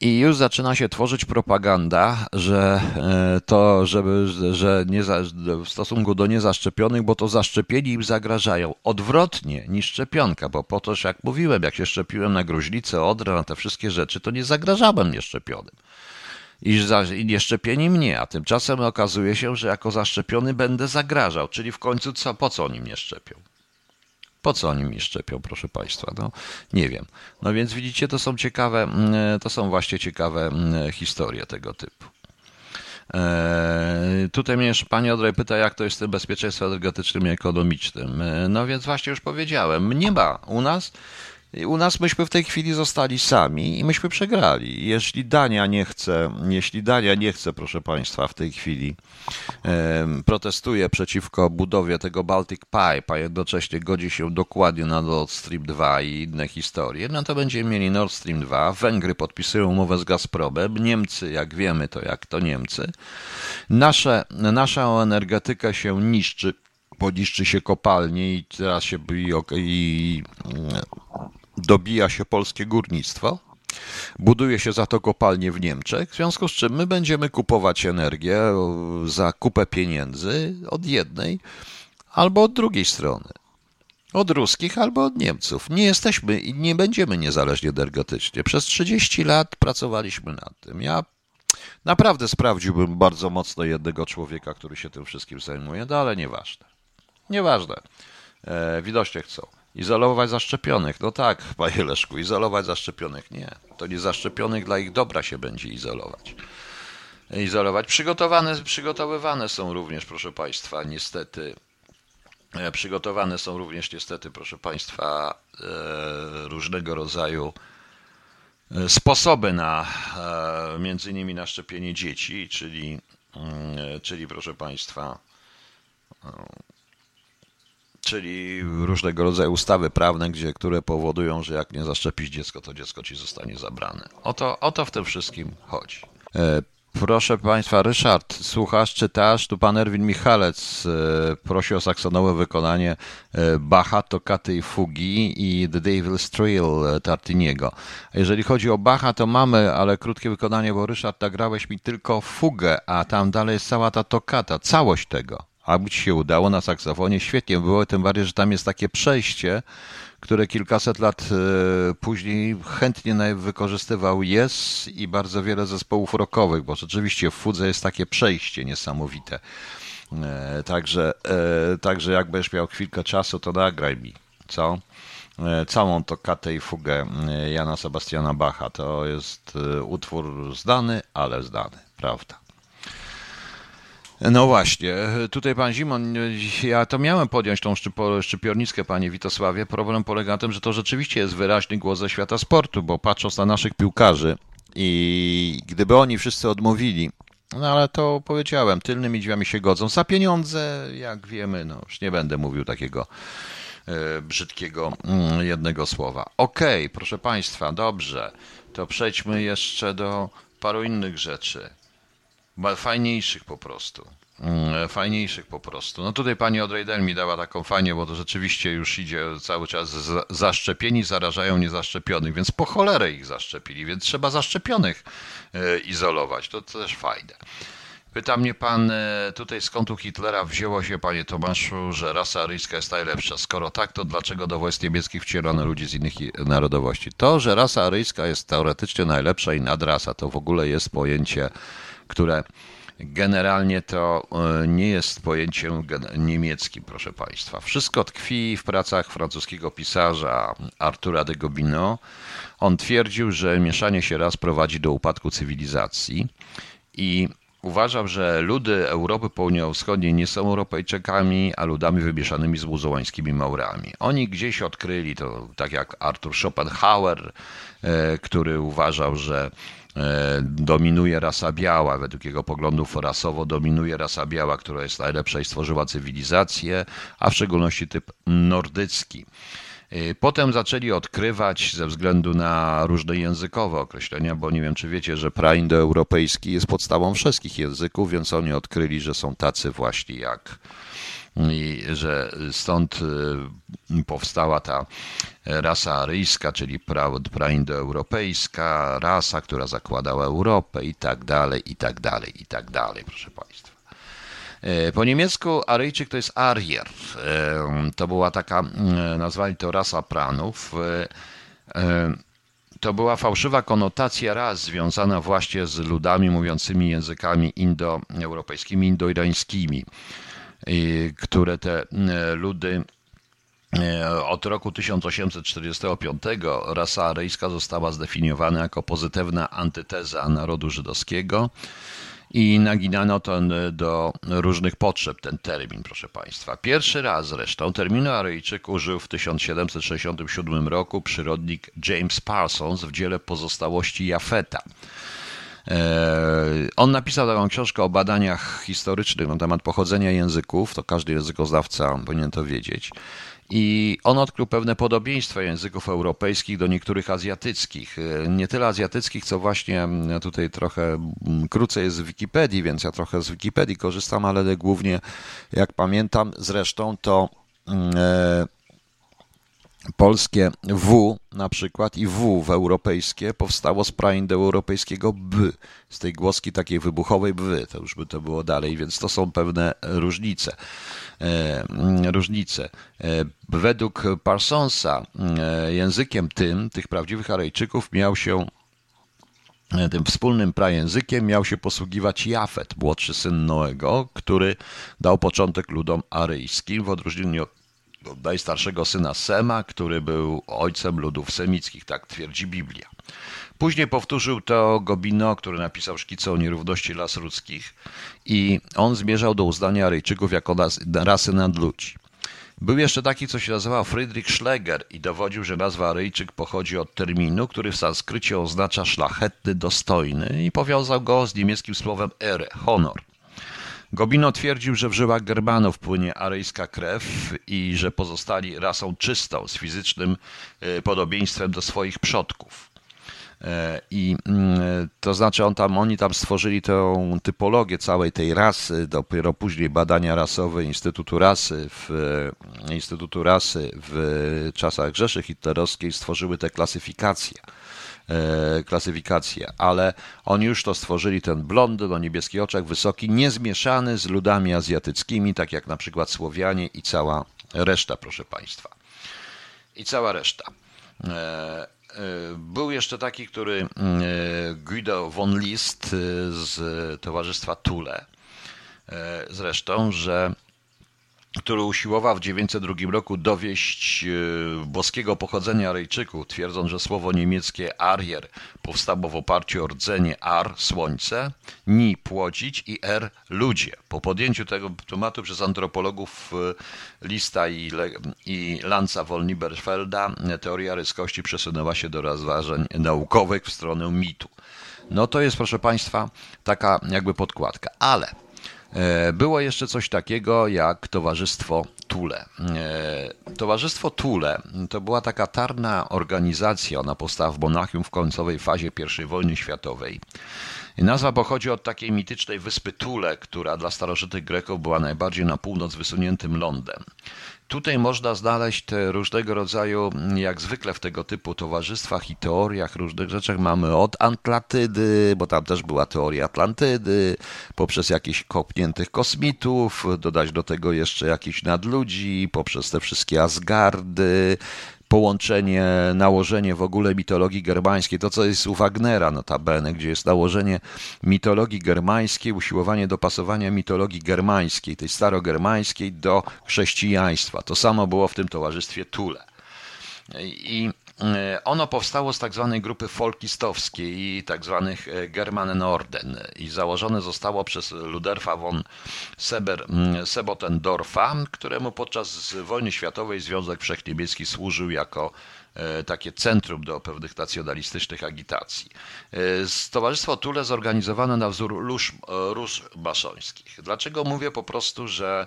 i już zaczyna się tworzyć propaganda, że e, to, żeby, że nie za, w stosunku do niezaszczepionych, bo to zaszczepieni im zagrażają. Odwrotnie niż szczepionka, bo po to, że jak mówiłem, jak się szczepiłem na gruźlicę, odrę, na te wszystkie rzeczy, to nie zagrażałem nieszczepionym. I, za, I nieszczepieni mnie, a tymczasem okazuje się, że jako zaszczepiony będę zagrażał, czyli w końcu co, po co oni mnie szczepią? Po co oni mi szczepią, proszę Państwa? No, nie wiem. No więc widzicie, to są ciekawe, mm, to są właśnie ciekawe mm, historie tego typu. Eee, tutaj mnie jeszcze pani Odrej pyta, jak to jest z tym bezpieczeństwem energetycznym i ekonomicznym. No więc właśnie już powiedziałem, nie ma u nas u nas myśmy w tej chwili zostali sami i myśmy przegrali. Jeśli Dania nie chce, jeśli Dania nie chce, proszę Państwa, w tej chwili protestuje przeciwko budowie tego Baltic Pipe, a jednocześnie godzi się dokładnie na Nord Stream 2 i inne historie, no to będziemy mieli Nord Stream 2. Węgry podpisują umowę z Gazpromem. Niemcy, jak wiemy, to jak to Niemcy. Nasze, nasza energetyka się niszczy poniszczy się kopalnie i teraz się i, i dobija się polskie górnictwo. Buduje się za to kopalnie w Niemczech, w związku z czym my będziemy kupować energię za kupę pieniędzy od jednej albo od drugiej strony. Od ruskich albo od Niemców. Nie jesteśmy i nie będziemy niezależni energetycznie. Przez 30 lat pracowaliśmy nad tym. Ja naprawdę sprawdziłbym bardzo mocno jednego człowieka, który się tym wszystkim zajmuje, no ale nieważne. Nieważne. E, widocznie chcą. Izolować zaszczepionych. No tak, panie Leszku, izolować zaszczepionych. Nie. To nie zaszczepionych dla ich dobra się będzie izolować. Izolować. Przygotowane, przygotowywane są również, proszę państwa, niestety. E, przygotowane są również niestety, proszę państwa, e, różnego rodzaju e, sposoby na między innymi na szczepienie dzieci, czyli, mm, czyli proszę państwa, czyli różnego rodzaju ustawy prawne, gdzie, które powodują, że jak nie zaszczepisz dziecko, to dziecko ci zostanie zabrane. O to, o to w tym wszystkim chodzi. E, proszę Państwa, Ryszard, słuchasz, czytasz? Tu pan Erwin Michalec e, prosi o saksonowe wykonanie e, Bacha, Tokaty i Fugi i The Devil's Trail Tartiniego. Jeżeli chodzi o Bacha, to mamy, ale krótkie wykonanie, bo Ryszard, nagrałeś mi tylko fugę, a tam dalej jest cała ta tokata, całość tego aby ci się udało na saksofonie, świetnie było, tym bardziej, że tam jest takie przejście, które kilkaset lat e, później chętnie wykorzystywał Yes i bardzo wiele zespołów rockowych, bo rzeczywiście w Fudze jest takie przejście niesamowite. E, także, e, także jak będziesz miał chwilkę czasu, to nagraj mi, co? Całą to katę i fugę Jana Sebastiana Bacha. To jest utwór zdany, ale zdany, prawda? No właśnie, tutaj pan Zimon, ja to miałem podjąć tą szczypiornickę, panie Witosławie. Problem polega na tym, że to rzeczywiście jest wyraźny głos ze świata sportu, bo patrząc na naszych piłkarzy i gdyby oni wszyscy odmówili, no ale to powiedziałem, tylnymi drzwiami się godzą. Za pieniądze, jak wiemy, no już nie będę mówił takiego e, brzydkiego mm, jednego słowa. Okej, okay, proszę państwa, dobrze, to przejdźmy jeszcze do paru innych rzeczy fajniejszych po prostu. Mm, fajniejszych po prostu. No tutaj pani Odrejdel mi dała taką fajnie, bo to rzeczywiście już idzie cały czas zaszczepieni zarażają niezaszczepionych, więc po cholerę ich zaszczepili, więc trzeba zaszczepionych e, izolować. To też fajne. Pyta mnie pan e, tutaj skąd u Hitlera wzięło się, panie Tomaszu, że rasa aryjska jest najlepsza. Skoro tak, to dlaczego do wojsk niemieckich wcielono ludzi z innych narodowości? To, że rasa aryjska jest teoretycznie najlepsza i nadrasa, to w ogóle jest pojęcie które generalnie to e, nie jest pojęciem niemieckim, proszę Państwa. Wszystko tkwi w pracach francuskiego pisarza Artura de Gobineau. On twierdził, że mieszanie się raz prowadzi do upadku cywilizacji i uważał, że ludy Europy Południowo-Wschodniej nie są Europejczykami, a ludami wymieszanymi z muzułańskimi Maurami. Oni gdzieś odkryli to, tak jak Arthur Schopenhauer, e, który uważał, że dominuje rasa biała, według jego poglądów rasowo dominuje rasa biała, która jest najlepsza i stworzyła cywilizację, a w szczególności typ nordycki. Y, Potem zaczęli odkrywać ze względu na różne językowe określenia, bo nie wiem, czy wiecie, że praindoeuropejski jest podstawą wszystkich języków, więc oni odkryli, że są tacy właśnie jak i że stąd y, powstała ta rasa aryjska, czyli pra- praindoeuropejska rasa, która zakładała Europę i tak dalej, i tak dalej, i tak dalej, proszę Państwa. E, Po niemiecku Aryjczyk to jest Arier. E, To była taka, nazwali to rasa pranów. E, e, To była fałszywa konotacja ras związana właśnie z ludami mówiącymi językami indoeuropejskimi, indoirańskimi, które te e, ludy e, od roku 1845 rasa aryjska została zdefiniowana jako pozytywna antyteza narodu żydowskiego i naginano ten do różnych potrzeb ten termin, proszę Państwa. Pierwszy raz zresztą terminu Aryjczyk użył w 1767 roku przyrodnik James Parsons w dziele Pozostałości Jafeta. E, On napisał taką książkę o badaniach historycznych na temat pochodzenia języków, to każdy językoznawca powinien to wiedzieć. I on odkrył pewne podobieństwa języków europejskich do niektórych azjatyckich. E, Nie tyle azjatyckich, co właśnie mm, tutaj trochę mm, krócej jest z Wikipedii, więc ja trochę z Wikipedii korzystam, ale głównie, jak pamiętam, zresztą to e, polskie W na przykład i W w europejskie powstało z praindoeuropejskiego B, z tej głoski takiej wybuchowej B, to już by to było dalej, więc to są pewne różnice. E, mm, różnice. E, Według Parsonsa e, językiem tym, tych prawdziwych Aryjczyków miał się e, tym wspólnym prajęzykiem miał się posługiwać Jafet, młodszy syn Noego, który dał początek ludom aryjskim, w odróżnieniu od od najstarszego syna Sema, który był ojcem ludów semickich, tak twierdzi Biblia. Później powtórzył to Gobino, który napisał szkicę o nierówności las ludzkich i on zmierzał do uznania Aryjczyków jako rasy nadludzi. Był jeszcze taki, co się nazywał Friedrich Schlegel i dowodził, że nazwa Aryjczyk pochodzi od terminu, który w sanskrycie oznacza szlachetny, dostojny i powiązał go z niemieckim słowem ere, honor. Gobino twierdził, że w żyłach Germanów płynie aryjska krew i że pozostali rasą czystą, z fizycznym e, podobieństwem do swoich przodków. E, I mm, to znaczy on tam, oni tam stworzyli tę typologię całej tej rasy, dopiero później badania rasowe Instytutu Rasy w e, Instytutu Rasy w czasach Rzeszy Hitlerowskiej stworzyły te klasyfikacje e, klasyfikację, ale oni już to stworzyli, ten blondyn o niebieskich oczach, wysoki, niezmieszany z ludami azjatyckimi, tak jak na przykład Słowianie i cała reszta, proszę Państwa. I cała reszta. E, e, Był jeszcze taki, który e, Guido von List e, z Towarzystwa Thule, e, zresztą, że który usiłował w 902 roku dowieść e, boskiego pochodzenia Aryjczyków, twierdząc, że słowo niemieckie Arier powstało w oparciu o rdzenie Ar, słońce, Ni, płodzić i Er, ludzie. Po podjęciu tego tematu przez antropologów e, Lista i, Le- i Lanza von Lieberfelda e, teoria ryskości przesunęła się do rozważań naukowych w stronę mitu. No to jest, proszę Państwa, taka jakby podkładka. Ale Było jeszcze coś takiego jak Towarzystwo Tule. E, Towarzystwo Tule to była taka tarna organizacja, ona powstała w Monachium w końcowej fazie I wojny światowej. Nazwa pochodzi od takiej mitycznej wyspy Tule, która dla starożytnych Greków była najbardziej na północ wysuniętym lądem. Tutaj można znaleźć te różnego rodzaju, jak zwykle w tego typu towarzystwach i teoriach, różnych rzeczach. Mamy od Atlantydy, bo tam też była teoria Atlantydy, poprzez jakichś kopniętych kosmitów, dodać do tego jeszcze jakichś nadludzi, poprzez te wszystkie Asgardy, połączenie, nałożenie w ogóle mitologii germańskiej, to co jest u Wagnera notabene, gdzie jest nałożenie mitologii germańskiej, usiłowanie dopasowania mitologii germańskiej, tej starogermańskiej do chrześcijaństwa. To samo było w tym towarzystwie Tule. I ono powstało z tak zwanej grupy folkistowskiej i tak zwanych e, Germanenorden i założone zostało przez Luderfa von Seber, Sebotendorfa, któremu podczas wojny światowej Związek Wszechniemiecki służył jako e, takie centrum do pewnych nacjonalistycznych agitacji. E, Towarzystwo Tule zorganizowane na wzór róż, e, róż maszońskich. Dlaczego mówię po prostu, że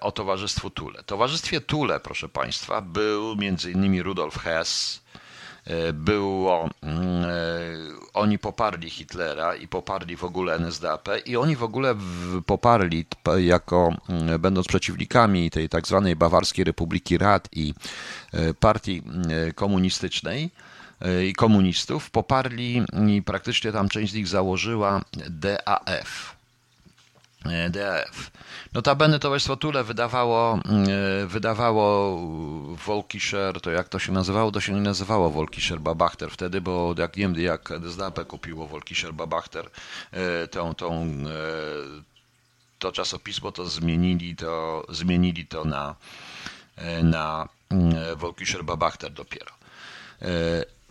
o Towarzystwu Tule. Towarzystwie Tule, proszę Państwa, był innymi Rudolf Hess, było, oni poparli Hitlera i poparli w ogóle NSDAP i oni w ogóle poparli jako będąc przeciwnikami tej tak zwanej Bawarskiej Republiki Rad i partii komunistycznej, i komunistów, poparli i praktycznie tam część z nich założyła DAF. DAF. Notabene Towarzystwo Tule wydawało, wydawało Volkischer, to jak to się nazywało? To się nie nazywało Volkischer Babachter wtedy, bo jak nie wiem, jak NSDAP kupiło Volkischer Babachter, tą, tą, to czasopismo, to zmienili to, zmienili to na, na Volkischer Babachter dopiero.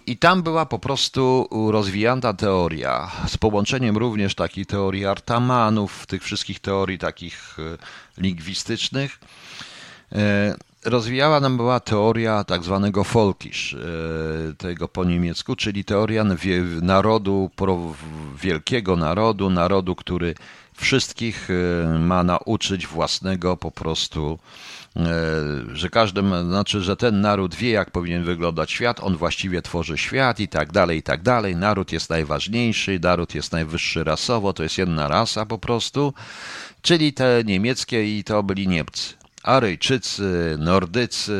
I tam była po prostu rozwijana teoria, z połączeniem również takiej teorii Artamanów, tych wszystkich teorii takich lingwistycznych. Rozwijała nam była teoria tak zwanego Folkisch, tego po niemiecku, czyli teoria narodu, wielkiego narodu, narodu, który wszystkich ma nauczyć własnego po prostu że każdy, znaczy, że ten naród wie, jak powinien wyglądać świat, on właściwie tworzy świat i tak dalej, i tak dalej. Naród jest najważniejszy, naród jest najwyższy rasowo, to jest jedna rasa po prostu, czyli te niemieckie i to byli Niemcy. Aryjczycy, Nordycy,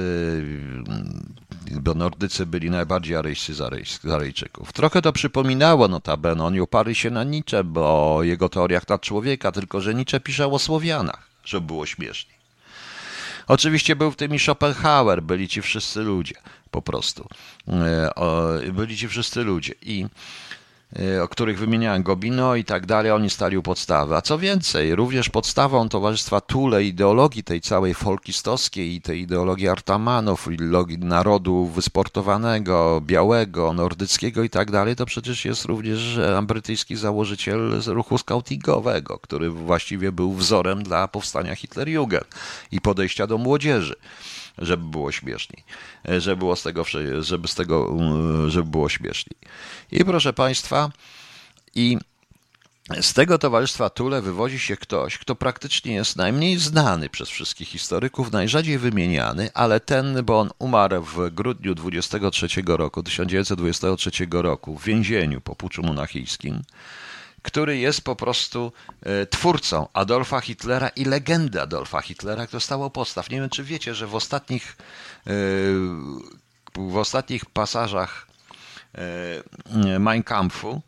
bo Nordycy byli najbardziej aryjscy z Aryjczyków. Trochę to przypominało notabene, oni oparli się na Nietzsche, bo o jego teoriach na człowieka, tylko że Nietzsche pisze o Słowianach, żeby było śmiesznie. Oczywiście był w tym i Schopenhauer, byli ci wszyscy ludzie, po prostu. E, byli ci wszyscy ludzie i o których wymieniałem Gobino i tak dalej, oni stali u podstawy. A co więcej, również podstawą Towarzystwa Tule, ideologii tej całej folkistowskiej i tej ideologii Artamanów, ideologii narodu wysportowanego, białego, nordyckiego i tak dalej, to przecież jest również brytyjski założyciel ruchu scoutingowego, który właściwie był wzorem dla powstania Hitlerjugend i podejścia do młodzieży żeby było śmieszniej, żeby było z tego, żeby z tego, żeby było śmieszniej. I proszę Państwa, i z tego towarzystwa Tule wywodzi się ktoś, kto praktycznie jest najmniej znany przez wszystkich historyków, najrzadziej wymieniany, ale ten, bo on umarł w grudniu 23 roku, 1923 roku w więzieniu po puczu monachijskim, który jest po prostu twórcą Adolfa Hitlera i legendy Adolfa Hitlera, która stało podstaw. Nie wiem, czy wiecie, że w ostatnich, w ostatnich pasażach Mein Kampfu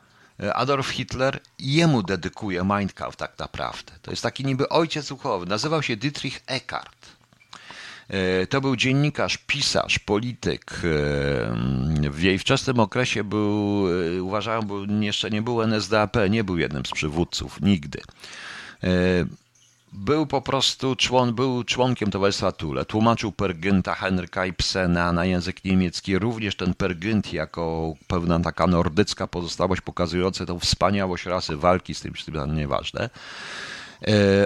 Adolf Hitler jemu dedykuje Mein Kampf tak naprawdę. To jest taki niby ojciec duchowy. Nazywał się Dietrich Eckart. To był dziennikarz, pisarz, polityk. W jej wczesnym okresie był, uważałem, był, jeszcze nie był NSDAP, nie był jednym z przywódców, nigdy. Był po prostu człon, był członkiem Towarzystwa Tule. Tłumaczył Pergynta Henryka Ibsena na język niemiecki. Również ten Pergynt jako pewna taka nordycka pozostałość pokazująca tą wspaniałość rasy walki z tym, z tym nieważne.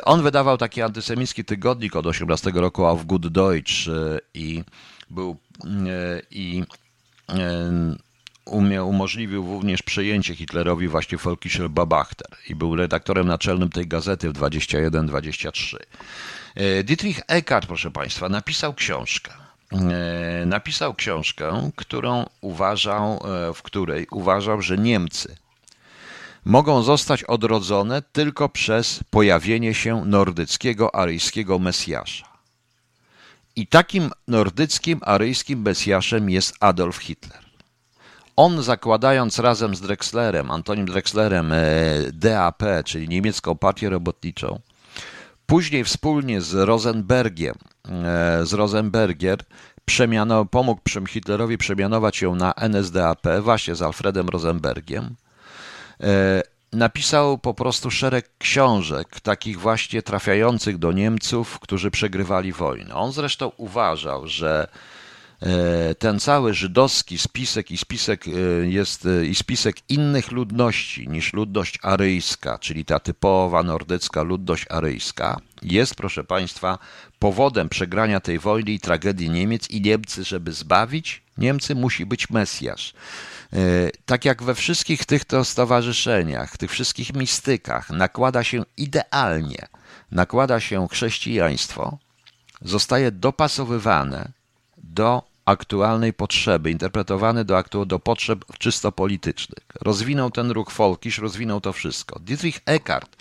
On wydawał taki antysemicki tygodnik od 18 roku Auf Gut Deutsch i był i umie, umożliwił również przejęcie Hitlerowi właśnie Volkischer Babachter i był redaktorem naczelnym tej gazety w 21-23. Dietrich Eckart, proszę Państwa, napisał książkę. Napisał książkę, którą uważał, w której uważał, że Niemcy mogą zostać odrodzone tylko przez pojawienie się nordyckiego, aryjskiego Mesjasza. I takim nordyckim, aryjskim Mesjaszem jest Adolf Hitler. On zakładając razem z Drexlerem, Antonim Drexlerem DAP, czyli niemiecką partię robotniczą, później wspólnie z Rosenbergiem, z Rosenbergier przemiano, pomógł Hitlerowi przemianować ją na NSDAP właśnie z Alfredem Rosenbergiem, napisał po prostu szereg książek, takich właśnie trafiających do Niemców, którzy przegrywali wojnę. On zresztą uważał, że ten cały żydowski spisek i spisek jest i spisek innych ludności niż ludność aryjska, czyli ta typowa nordycka ludność aryjska, jest, proszę Państwa, powodem przegrania tej wojny i tragedii Niemiec i Niemcy, żeby zbawić Niemcy, musi być Mesjasz. Tak jak we wszystkich tych to stowarzyszeniach, tych wszystkich mistykach, nakłada się idealnie nakłada się chrześcijaństwo, zostaje dopasowywane do aktualnej potrzeby, interpretowane do, aktu, do potrzeb czysto politycznych. Rozwinął ten ruch Folkisz, rozwinął to wszystko. Dietrich Eckart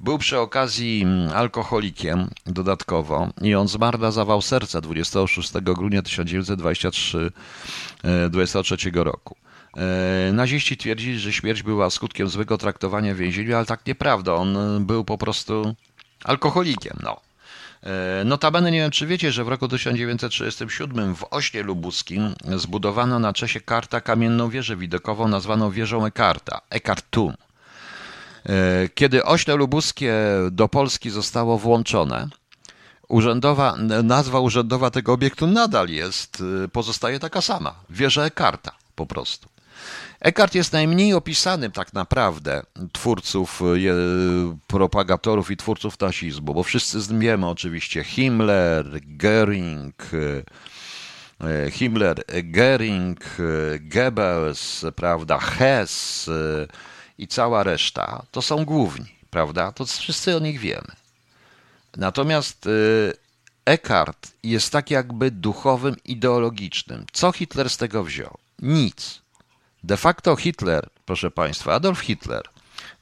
był przy okazji mm, alkoholikiem dodatkowo i on zmarł na zawał serca 26 grudnia 1923 23 e, roku. E, naziści twierdzili, że śmierć była skutkiem złego traktowania w więzieniu, ale tak nieprawda. On był po prostu alkoholikiem. No. E, notabene nie wiem, czy wiecie, że w roku 1937 w Ośnie Lubuskim zbudowano na czesie Karta kamienną wieżę widokową nazwaną wieżą Ekarta, Ekartum. E, kiedy Ośle Lubuskie do Polski zostało włączone, urzędowa, nazwa urzędowa tego obiektu nadal jest, e, pozostaje taka sama, wieża Ekarta po prostu. Eckhart jest najmniej opisanym tak naprawdę twórców, propagatorów i twórców nazizmu, bo wszyscy wiemy oczywiście Himmler, Göring, e, Himmler, Göring, Goebbels, prawda, Hess e, i cała reszta, to są główni, prawda? To wszyscy o nich wiemy. Natomiast e, Eckhart jest tak jakby duchowym, ideologicznym. Co Hitler z tego wziął? Nic. De facto Hitler, proszę Państwa, Adolf Hitler,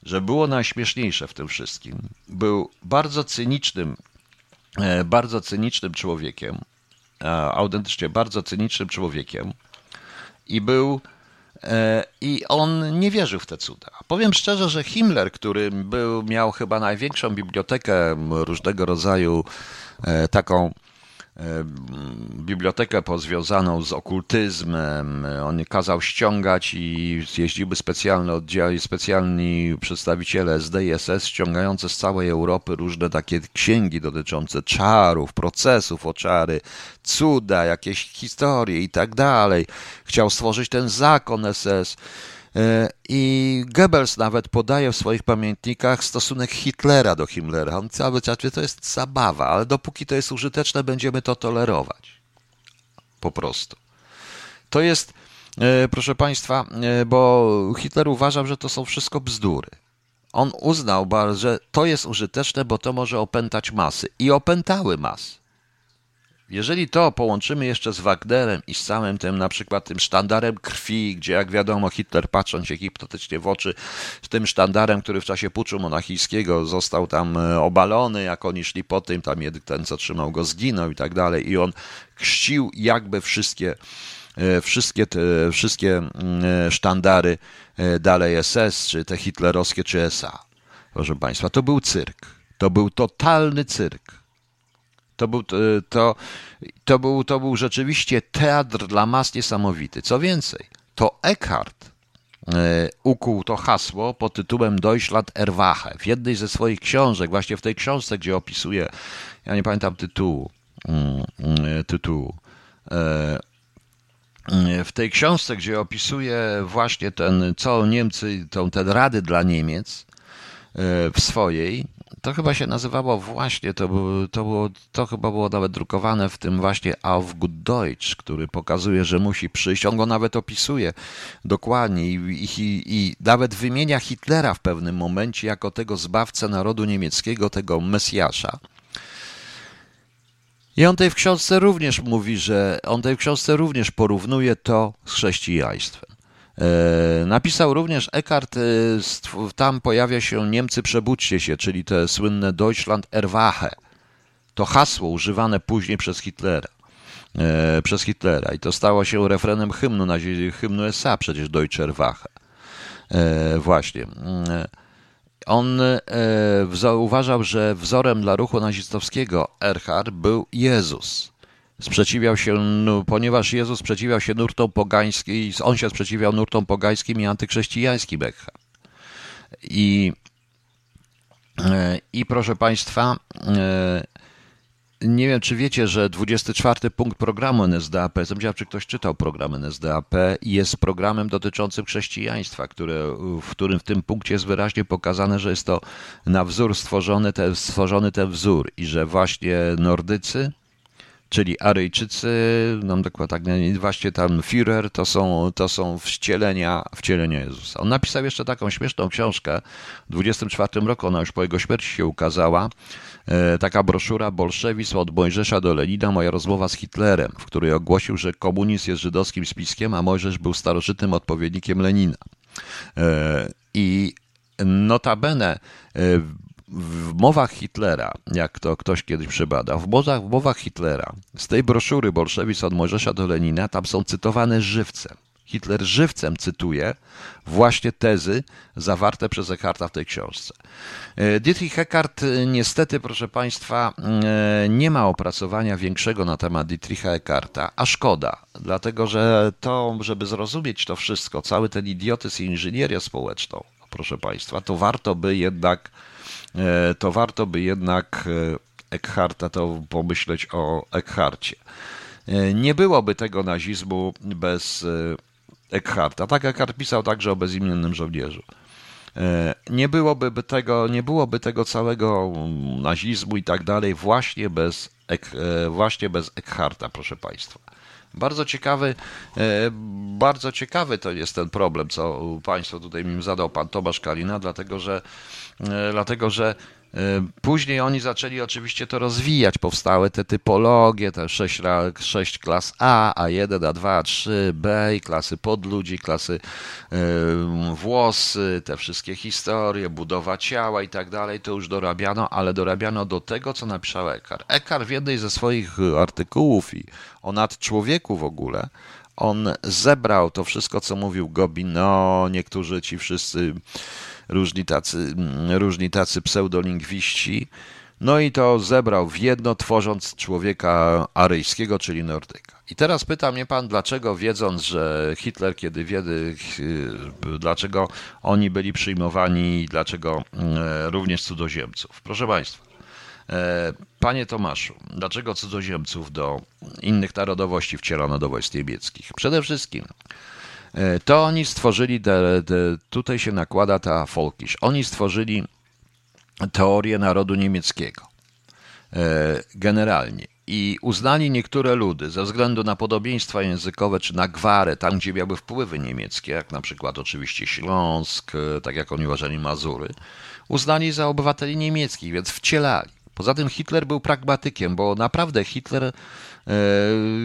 że było najśmieszniejsze w tym wszystkim, był bardzo cynicznym, e, bardzo cynicznym człowiekiem, autentycznie bardzo cynicznym człowiekiem i był e, i on nie wierzył w te cuda. Powiem szczerze, że Himmler, który był, miał chyba największą bibliotekę różnego rodzaju, e, taką bibliotekę pozwiązaną z okultyzmem. On kazał ściągać i jeździły specjalne oddziały, specjalni przedstawiciele SD i SS ściągające z całej Europy różne takie księgi dotyczące czarów, procesów o czary, cuda, jakieś historie i tak dalej. Chciał stworzyć ten zakon SS. E, I Goebbels nawet podaje w swoich pamiętnikach stosunek Hitlera do Himmlera. On cały czas to jest zabawa, ale dopóki to jest użyteczne, będziemy to tolerować. Po prostu. To jest, e, proszę Państwa, e, bo Hitler uważał, że to są wszystko bzdury. On uznał, że to jest użyteczne, bo to może opętać masy. I opętały masy. Jeżeli to połączymy jeszcze z Wagnerem i z całym tym na przykład tym sztandarem krwi, gdzie jak wiadomo Hitler patrząc się hipnotycznie w oczy, z tym sztandarem, który w czasie puczu monachijskiego został tam e, obalony, jak oni szli po tym, tam ten co trzymał go zginął i tak dalej i on chrzcił jakby wszystkie e, wszystkie te, wszystkie mm, e, sztandary dalej SS, czy te hitlerowskie, czy SA. Proszę Państwa, to był cyrk. To był totalny cyrk. To był, to, to, był, to był rzeczywiście teatr dla mas niesamowity. Co więcej, to Eckhart e, ukuł to hasło pod tytułem Deutschland Erwache. W jednej ze swoich książek, właśnie w tej książce, gdzie opisuje, ja nie pamiętam tytułu, mm, mm, tytułu, e, w tej książce, gdzie opisuje właśnie ten, co Niemcy, tą, te rady dla Niemiec e, w swojej, to chyba się nazywało właśnie, to, było, to, było, to chyba było nawet drukowane w tym właśnie Auf Gut Deutsch, który pokazuje, że musi przyjść. On go nawet opisuje dokładnie i, i, i nawet wymienia Hitlera w pewnym momencie jako tego zbawcę narodu niemieckiego, tego Mesjasza. I on tej w książce również mówi, że on tej w książce również porównuje to z chrześcijaństwem. E, napisał również Eckhart, e, tam pojawia się Niemcy przebudźcie się, czyli te słynne Deutschland Erwache. To hasło używane później przez Hitlera. E, przez Hitlera i to stało się refrenem hymnu, hymnu SA przecież Deutsche Erwache. Właśnie. On uważał, że wzorem dla ruchu nazistowskiego Erhard był Jezus sprzeciwiał się, ponieważ Jezus sprzeciwiał się nurtom pogańskim, on się sprzeciwiał nurtom pogańskim i antyczhrześcijańskim Ekha. I, e, I proszę Państwa, e, nie wiem, czy wiecie, że 24 punkt programu NSDAP, jestem czy ktoś czytał program NSDAP, jest programem dotyczącym chrześcijaństwa, które, w którym w tym punkcie jest wyraźnie pokazane, że jest to na wzór stworzony, stworzony ten wzór i że właśnie Nordycy, czyli Aryjczycy, nam dokładnie właśnie tam Führer, to są, to są wcielenia, wcielenia Jezusa. On napisał jeszcze taką śmieszną książkę, w 24 roku, ona już po jego śmierci się ukazała, e, taka broszura Bolszewizm od Mojżesza do Lenina, moja rozmowa z Hitlerem, w której ogłosił, że komunizm jest żydowskim spiskiem, a Mojżesz był starożytnym odpowiednikiem Lenina. E, I notabene e, w mowach Hitlera, jak to ktoś kiedyś przebada, w mowach, w mowach Hitlera, z tej broszury Bolszewizm od Mojżesza do Lenina, tam są cytowane żywcem. Hitler żywcem cytuje właśnie tezy zawarte przez Eckharta w tej książce. E, Dietrich Eckart e, niestety, proszę Państwa, e, nie ma opracowania większego na temat Dietricha Eckarta, a szkoda, dlatego że to, żeby zrozumieć to wszystko, cały ten idiotyzm i inżynierię społeczną, proszę Państwa, to warto by jednak to warto by jednak e, Eckharta to pomyśleć o Eckharcie. E, nie byłoby tego nazizmu bez Eckharta. Tak Eckhart pisał także o bezimiennym żołnierzu. Nie byłoby tego, nie byłoby tego całego nazizmu i tak dalej właśnie bez, właśnie bez Eckharta, proszę Państwa. Bardzo ciekawy, bardzo ciekawy to jest ten problem, co Państwo tutaj mi zadał Pan Tomasz Kalina, dlatego że E, dlatego że e, Później oni zaczęli oczywiście to rozwijać. Powstały te typologie, te sześć, sześć klas A, A1, A2, A3, B i klasy podludzi, klasy yy, włosy, te wszystkie historie, budowa ciała i tak dalej. To już dorabiano, ale dorabiano do tego, co napisał Eckhart. Eckhart w jednej ze swoich artykułów i o nadczłowieku w ogóle, on zebrał to wszystko, co mówił Gobin. No, niektórzy ci wszyscy różni tacy, mm, różni tacy pseudolingwiści. No i to zebrał w jedno, tworząc człowieka aryjskiego, czyli Nordyka. I teraz pyta mnie pan, dlaczego wiedząc, że Hitler, kiedy wiedzy, dlaczego oni byli przyjmowani, dlaczego mm, również cudzoziemców? Proszę państwa, e, panie Tomaszu, dlaczego cudzoziemców do innych narodowości wcielono do wojsk niemieckich? Przede wszystkim to oni stworzyli, te, te, tutaj się nakłada ta Folkisz, oni stworzyli teorię narodu niemieckiego. E, generalnie. I uznali niektóre ludy ze względu na podobieństwa językowe czy na gwarę, tam gdzie miały wpływy niemieckie, jak na przykład oczywiście Śląsk, e, tak jak oni uważali Mazury, uznali za obywateli niemieckich, więc wcielali. Poza tym Hitler był pragmatykiem, bo naprawdę Hitler E,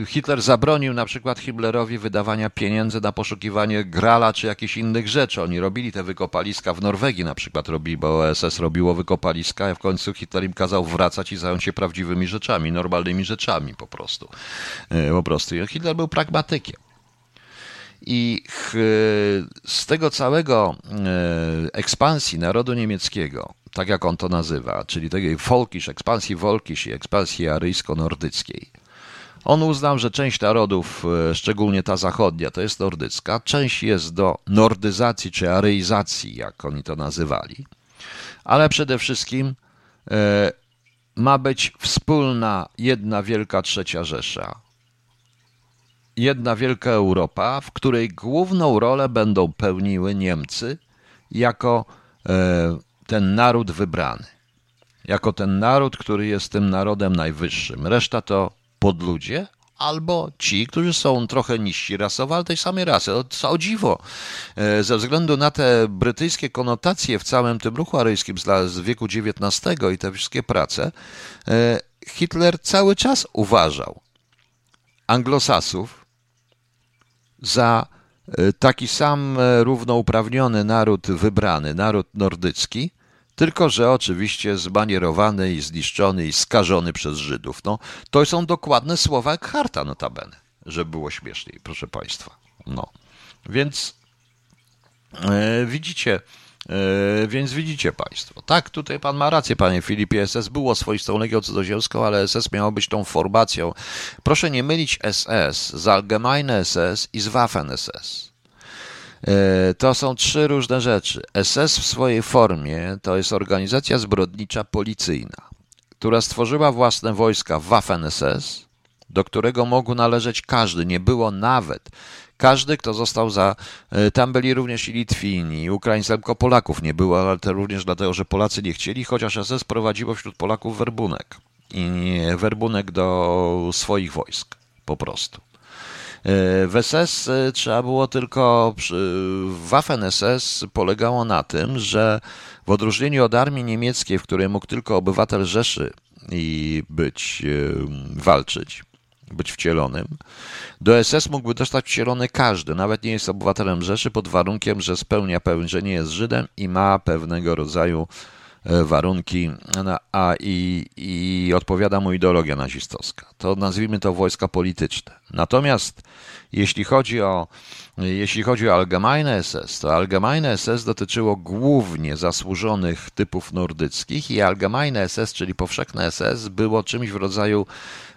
Hitler zabronił na przykład Himmlerowi wydawania pieniędzy na poszukiwanie grala czy jakichś innych rzeczy. Oni robili te wykopaliska w Norwegii na przykład, robili, bo SS robiło wykopaliska, a w końcu Hitler im kazał wracać i zająć się prawdziwymi rzeczami, normalnymi rzeczami po prostu. E, po prostu. Hitler był pragmatykiem. I z tego całego e, ekspansji narodu niemieckiego, tak jak on to nazywa, czyli tej folkisz, ekspansji wolkisz i ekspansji aryjsko-nordyckiej, on uznał, że część narodów, e, szczególnie ta zachodnia, to jest nordycka, część jest do nordyzacji czy aryizacji, jak oni to nazywali, ale przede wszystkim e, ma być wspólna jedna wielka trzecia Rzesza. Jedna wielka Europa, w której główną rolę będą pełniły Niemcy jako e, ten naród wybrany. Jako ten naród, który jest tym narodem najwyższym. Reszta to podludzie, albo ci, którzy są trochę niżsi rasowo, ale tej samej rasy. O, o dziwo, e, ze względu na te brytyjskie konotacje w całym tym ruchu aryjskim z wieku XIX i te wszystkie prace, e, Hitler cały czas uważał anglosasów za e, taki sam równouprawniony naród wybrany, naród nordycki, tylko że oczywiście zmanierowany i zniszczony i skażony przez Żydów. No, to są dokładne słowa Eckharta notabene, żeby było śmieszniej, proszę Państwa. No, więc e, widzicie, e, więc widzicie Państwo. Tak, tutaj Pan ma rację, Panie Filipie. SS było swoistą legią cudzoziemską, ale SS miało być tą formacją. Proszę nie mylić SS z Allgemeine SS i z Waffen SS. E, to są trzy różne rzeczy. SS w swojej formie to jest organizacja zbrodnicza policyjna, która stworzyła własne wojska Waffen-SS, do którego mógł należeć każdy. Nie było nawet każdy, kto został za. E, tam byli również i Litwini, Ukraińcy, tylko Polaków nie było, ale to również dlatego, że Polacy nie chcieli, chociaż SS prowadziło wśród Polaków werbunek. i werbunek do swoich wojsk, po prostu. W SS trzeba było tylko, Waffen-SS polegało na tym, że w odróżnieniu od armii niemieckiej, w której mógł tylko obywatel Rzeszy i być, walczyć, być wcielonym, do SS mógłby dostać wcielony każdy, nawet nie jest obywatelem Rzeszy, pod warunkiem, że spełnia pewien, że nie jest Żydem i ma pewnego rodzaju e, warunki, no, a i, i odpowiada mu ideologia nazistowska. To nazwijmy to wojska polityczne. Natomiast jeśli chodzi o, jeśli chodzi o Allgemeine SS, to Allgemeine SS dotyczyło głównie zasłużonych typów nordyckich i Allgemeine SS, czyli powszechne SS, było czymś w rodzaju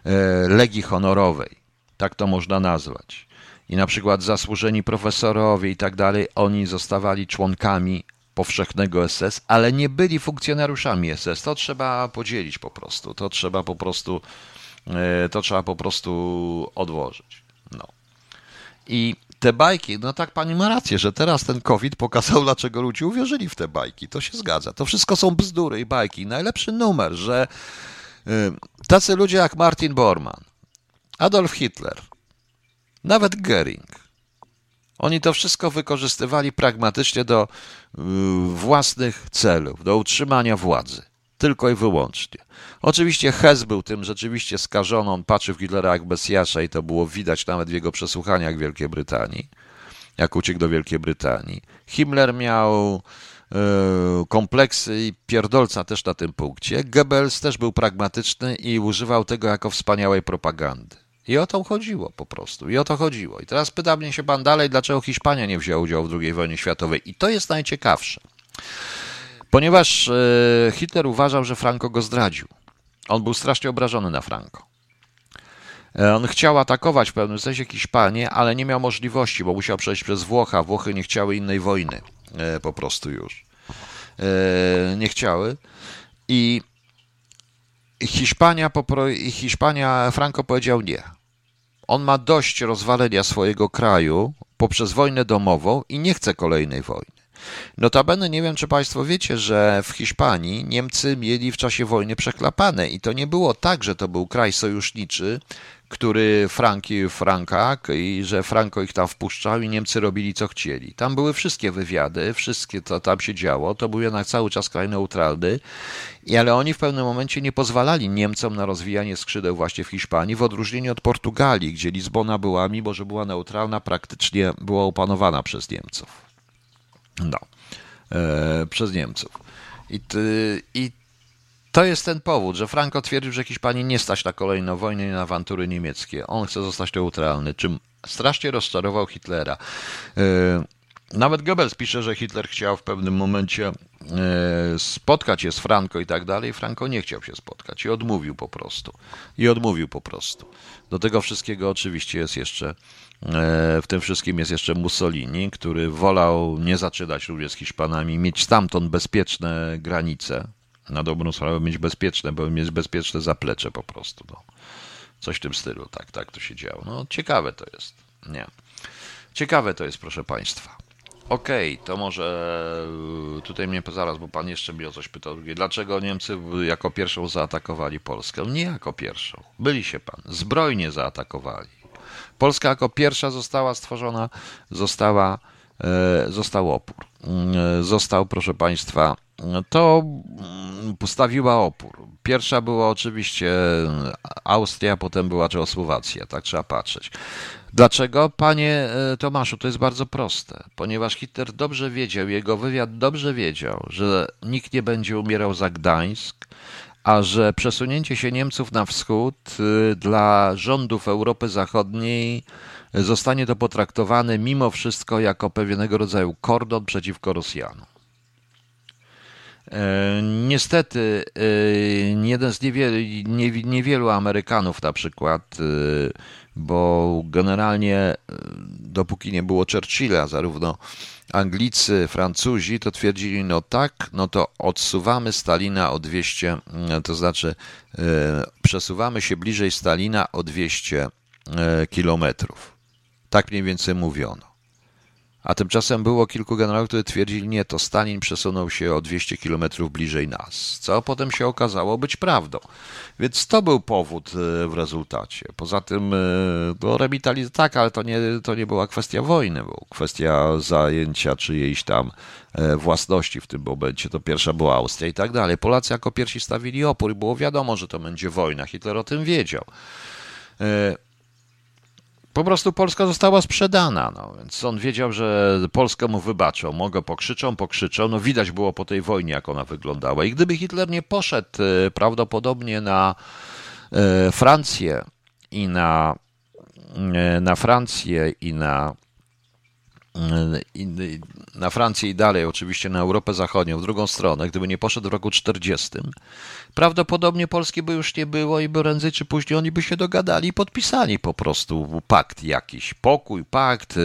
e, legii honorowej. Tak to można nazwać. I na przykład zasłużeni profesorowie i tak dalej, oni zostawali członkami powszechnego SS, ale nie byli funkcjonariuszami SS. To trzeba podzielić po prostu. To trzeba po prostu, e, to trzeba po prostu odłożyć. No. I te bajki, no tak pani ma rację, że teraz ten COVID pokazał, dlaczego ludzie uwierzyli w te bajki. To się zgadza. To wszystko są bzdury i bajki. Najlepszy numer, że y, tacy ludzie jak Martin Bormann, Adolf Hitler, nawet Goering, oni to wszystko wykorzystywali pragmatycznie do y, własnych celów, do utrzymania władzy. Tylko i wyłącznie. Oczywiście Hess był tym rzeczywiście skażony, on patrzy w Hitlera jak Mesjasza i to było widać nawet w jego przesłuchaniach w Wielkiej Brytanii, jak uciekł do Wielkiej Brytanii. Himmler miał yy, kompleksy i pierdolca też na tym punkcie. Goebbels też był pragmatyczny i używał tego jako wspaniałej propagandy. I o to chodziło po prostu. I o to chodziło. I teraz pyta mnie się pan dalej, dlaczego Hiszpania nie wzięła udziału w II wojnie światowej. I to jest najciekawsze. Ponieważ e, Hitler uważał, że Franco go zdradził. On był strasznie obrażony na Franco. E, on chciał atakować w pewnym sensie Hiszpanię, ale nie miał możliwości, bo musiał przejść przez Włocha. Włochy nie chciały innej wojny e, po prostu już. Nie chciały. I Hiszpania, Hiszpania, Franco powiedział nie. On ma dość rozwalenia swojego kraju poprzez wojnę domową i nie chce kolejnej wojny. Notabene nie wiem, czy Państwo wiecie, że w Hiszpanii Niemcy mieli w czasie wojny przeklapane i to nie było tak, że to był kraj sojuszniczy, który Franki Frankak i że Franco ich tam wpuszczał i Niemcy robili co chcieli. Tam były wszystkie wywiady, wszystkie co tam się działo, to był jednak cały czas kraj neutralny, ale oni w pewnym momencie nie pozwalali Niemcom na rozwijanie skrzydeł właśnie w Hiszpanii, w odróżnieniu od Portugalii, gdzie Lizbona była, mimo że była neutralna, praktycznie była opanowana przez Niemców. No, e, przez Niemców. I, ty, I to jest ten powód, że Franco twierdził, że Hiszpanii nie stać na kolejną wojnę i na awantury niemieckie. On chce zostać neutralny, czym strasznie rozczarował Hitlera. E, nawet Goebbels pisze, że Hitler chciał w pewnym momencie e, spotkać się z Franco i tak dalej. Franco nie chciał się spotkać i odmówił po prostu. I odmówił po prostu. Do tego wszystkiego oczywiście jest jeszcze, e, w tym wszystkim jest jeszcze Mussolini, który wolał nie zaczynać również z Hiszpanami, mieć stamtąd bezpieczne granice, na dobrą sprawę mieć bezpieczne, bo mieć bezpieczne zaplecze po prostu. No. Coś w tym stylu, tak, tak to się działo. No ciekawe to jest, nie. Ciekawe to jest, proszę Państwa. Okej, okay, to może y, tutaj mnie zaraz, bo pan jeszcze mnie o coś pytał. Dlaczego Niemcy jako pierwszą zaatakowali Polskę? Nie jako pierwszą. Byli się pan. Zbrojnie zaatakowali. Polska jako pierwsza została stworzona, została, e, został opór. E, został, proszę państwa, to mm, postawiła opór. Pierwsza była oczywiście Austria, potem była Czechosłowacja, tak trzeba patrzeć. Dlaczego? Panie e, Tomaszu, to jest bardzo proste. Ponieważ Hitler dobrze wiedział, jego wywiad dobrze wiedział, że nikt nie będzie umierał za Gdańsk, a że przesunięcie się Niemców na wschód y, dla rządów Europy Zachodniej zostanie to potraktowane mimo wszystko jako pewnego rodzaju kordon przeciwko Rosjanom. E, niestety, e, jeden z niewielu, niewielu Amerykanów na przykład, e, bo generalnie dopóki nie było Churchilla, zarówno Anglicy, Francuzi, to twierdzili, no tak, no to odsuwamy Stalina o 200, to znaczy przesuwamy się bliżej Stalina o 200 kilometrów. Tak mniej więcej mówiono. A tymczasem było kilku generałów, którzy twierdzili, nie, to Stalin przesunął się o 200 kilometrów bliżej nas, co potem się okazało być prawdą. Więc to był powód e, w rezultacie. Poza tym, e, no, rewitalizacja, tak, ale to nie, to nie była kwestia wojny, była kwestia zajęcia czyjejś tam e, własności w tym momencie. To pierwsza była Austria i tak dalej. Polacy jako pierwsi stawili opór i było wiadomo, że to będzie wojna. Hitler o tym wiedział po prostu Polska została sprzedana, no, więc on wiedział, że Polskę mu wybaczą, mogę pokrzyczą, pokrzyczą, no widać było po tej wojnie, jak ona wyglądała. I gdyby Hitler nie poszedł e, prawdopodobnie na e, Francję i na, e, na Francję i na na Francję i dalej, oczywiście na Europę Zachodnią, w drugą stronę, gdyby nie poszedł w roku 40, prawdopodobnie Polski by już nie było i by prędzej czy później oni by się dogadali i podpisali po prostu pakt jakiś, pokój, pakt.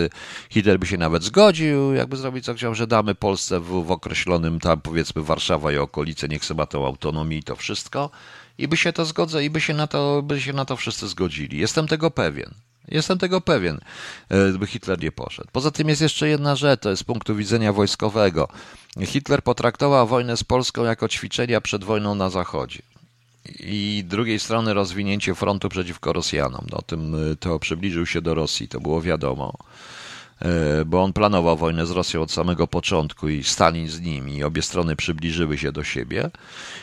Hitler by się nawet zgodził, jakby zrobić co chciał, że damy Polsce w, w określonym tam powiedzmy Warszawa i okolice, niech sobie ma tą autonomię i to wszystko i by się to zgodzę i by się na to, by się na to wszyscy zgodzili. Jestem tego pewien. Jestem tego pewien, e, gdyby Hitler nie poszedł. Poza tym jest jeszcze jedna rzecz, to jest z punktu widzenia wojskowego. Hitler potraktował wojnę z Polską jako ćwiczenia przed wojną na Zachodzie. I drugiej strony rozwinięcie frontu przeciwko Rosjanom. No, tym e, to przybliżył się do Rosji, to było wiadomo. E, bo on planował wojnę z Rosją od samego początku i Stalin z nim i obie strony przybliżyły się do siebie.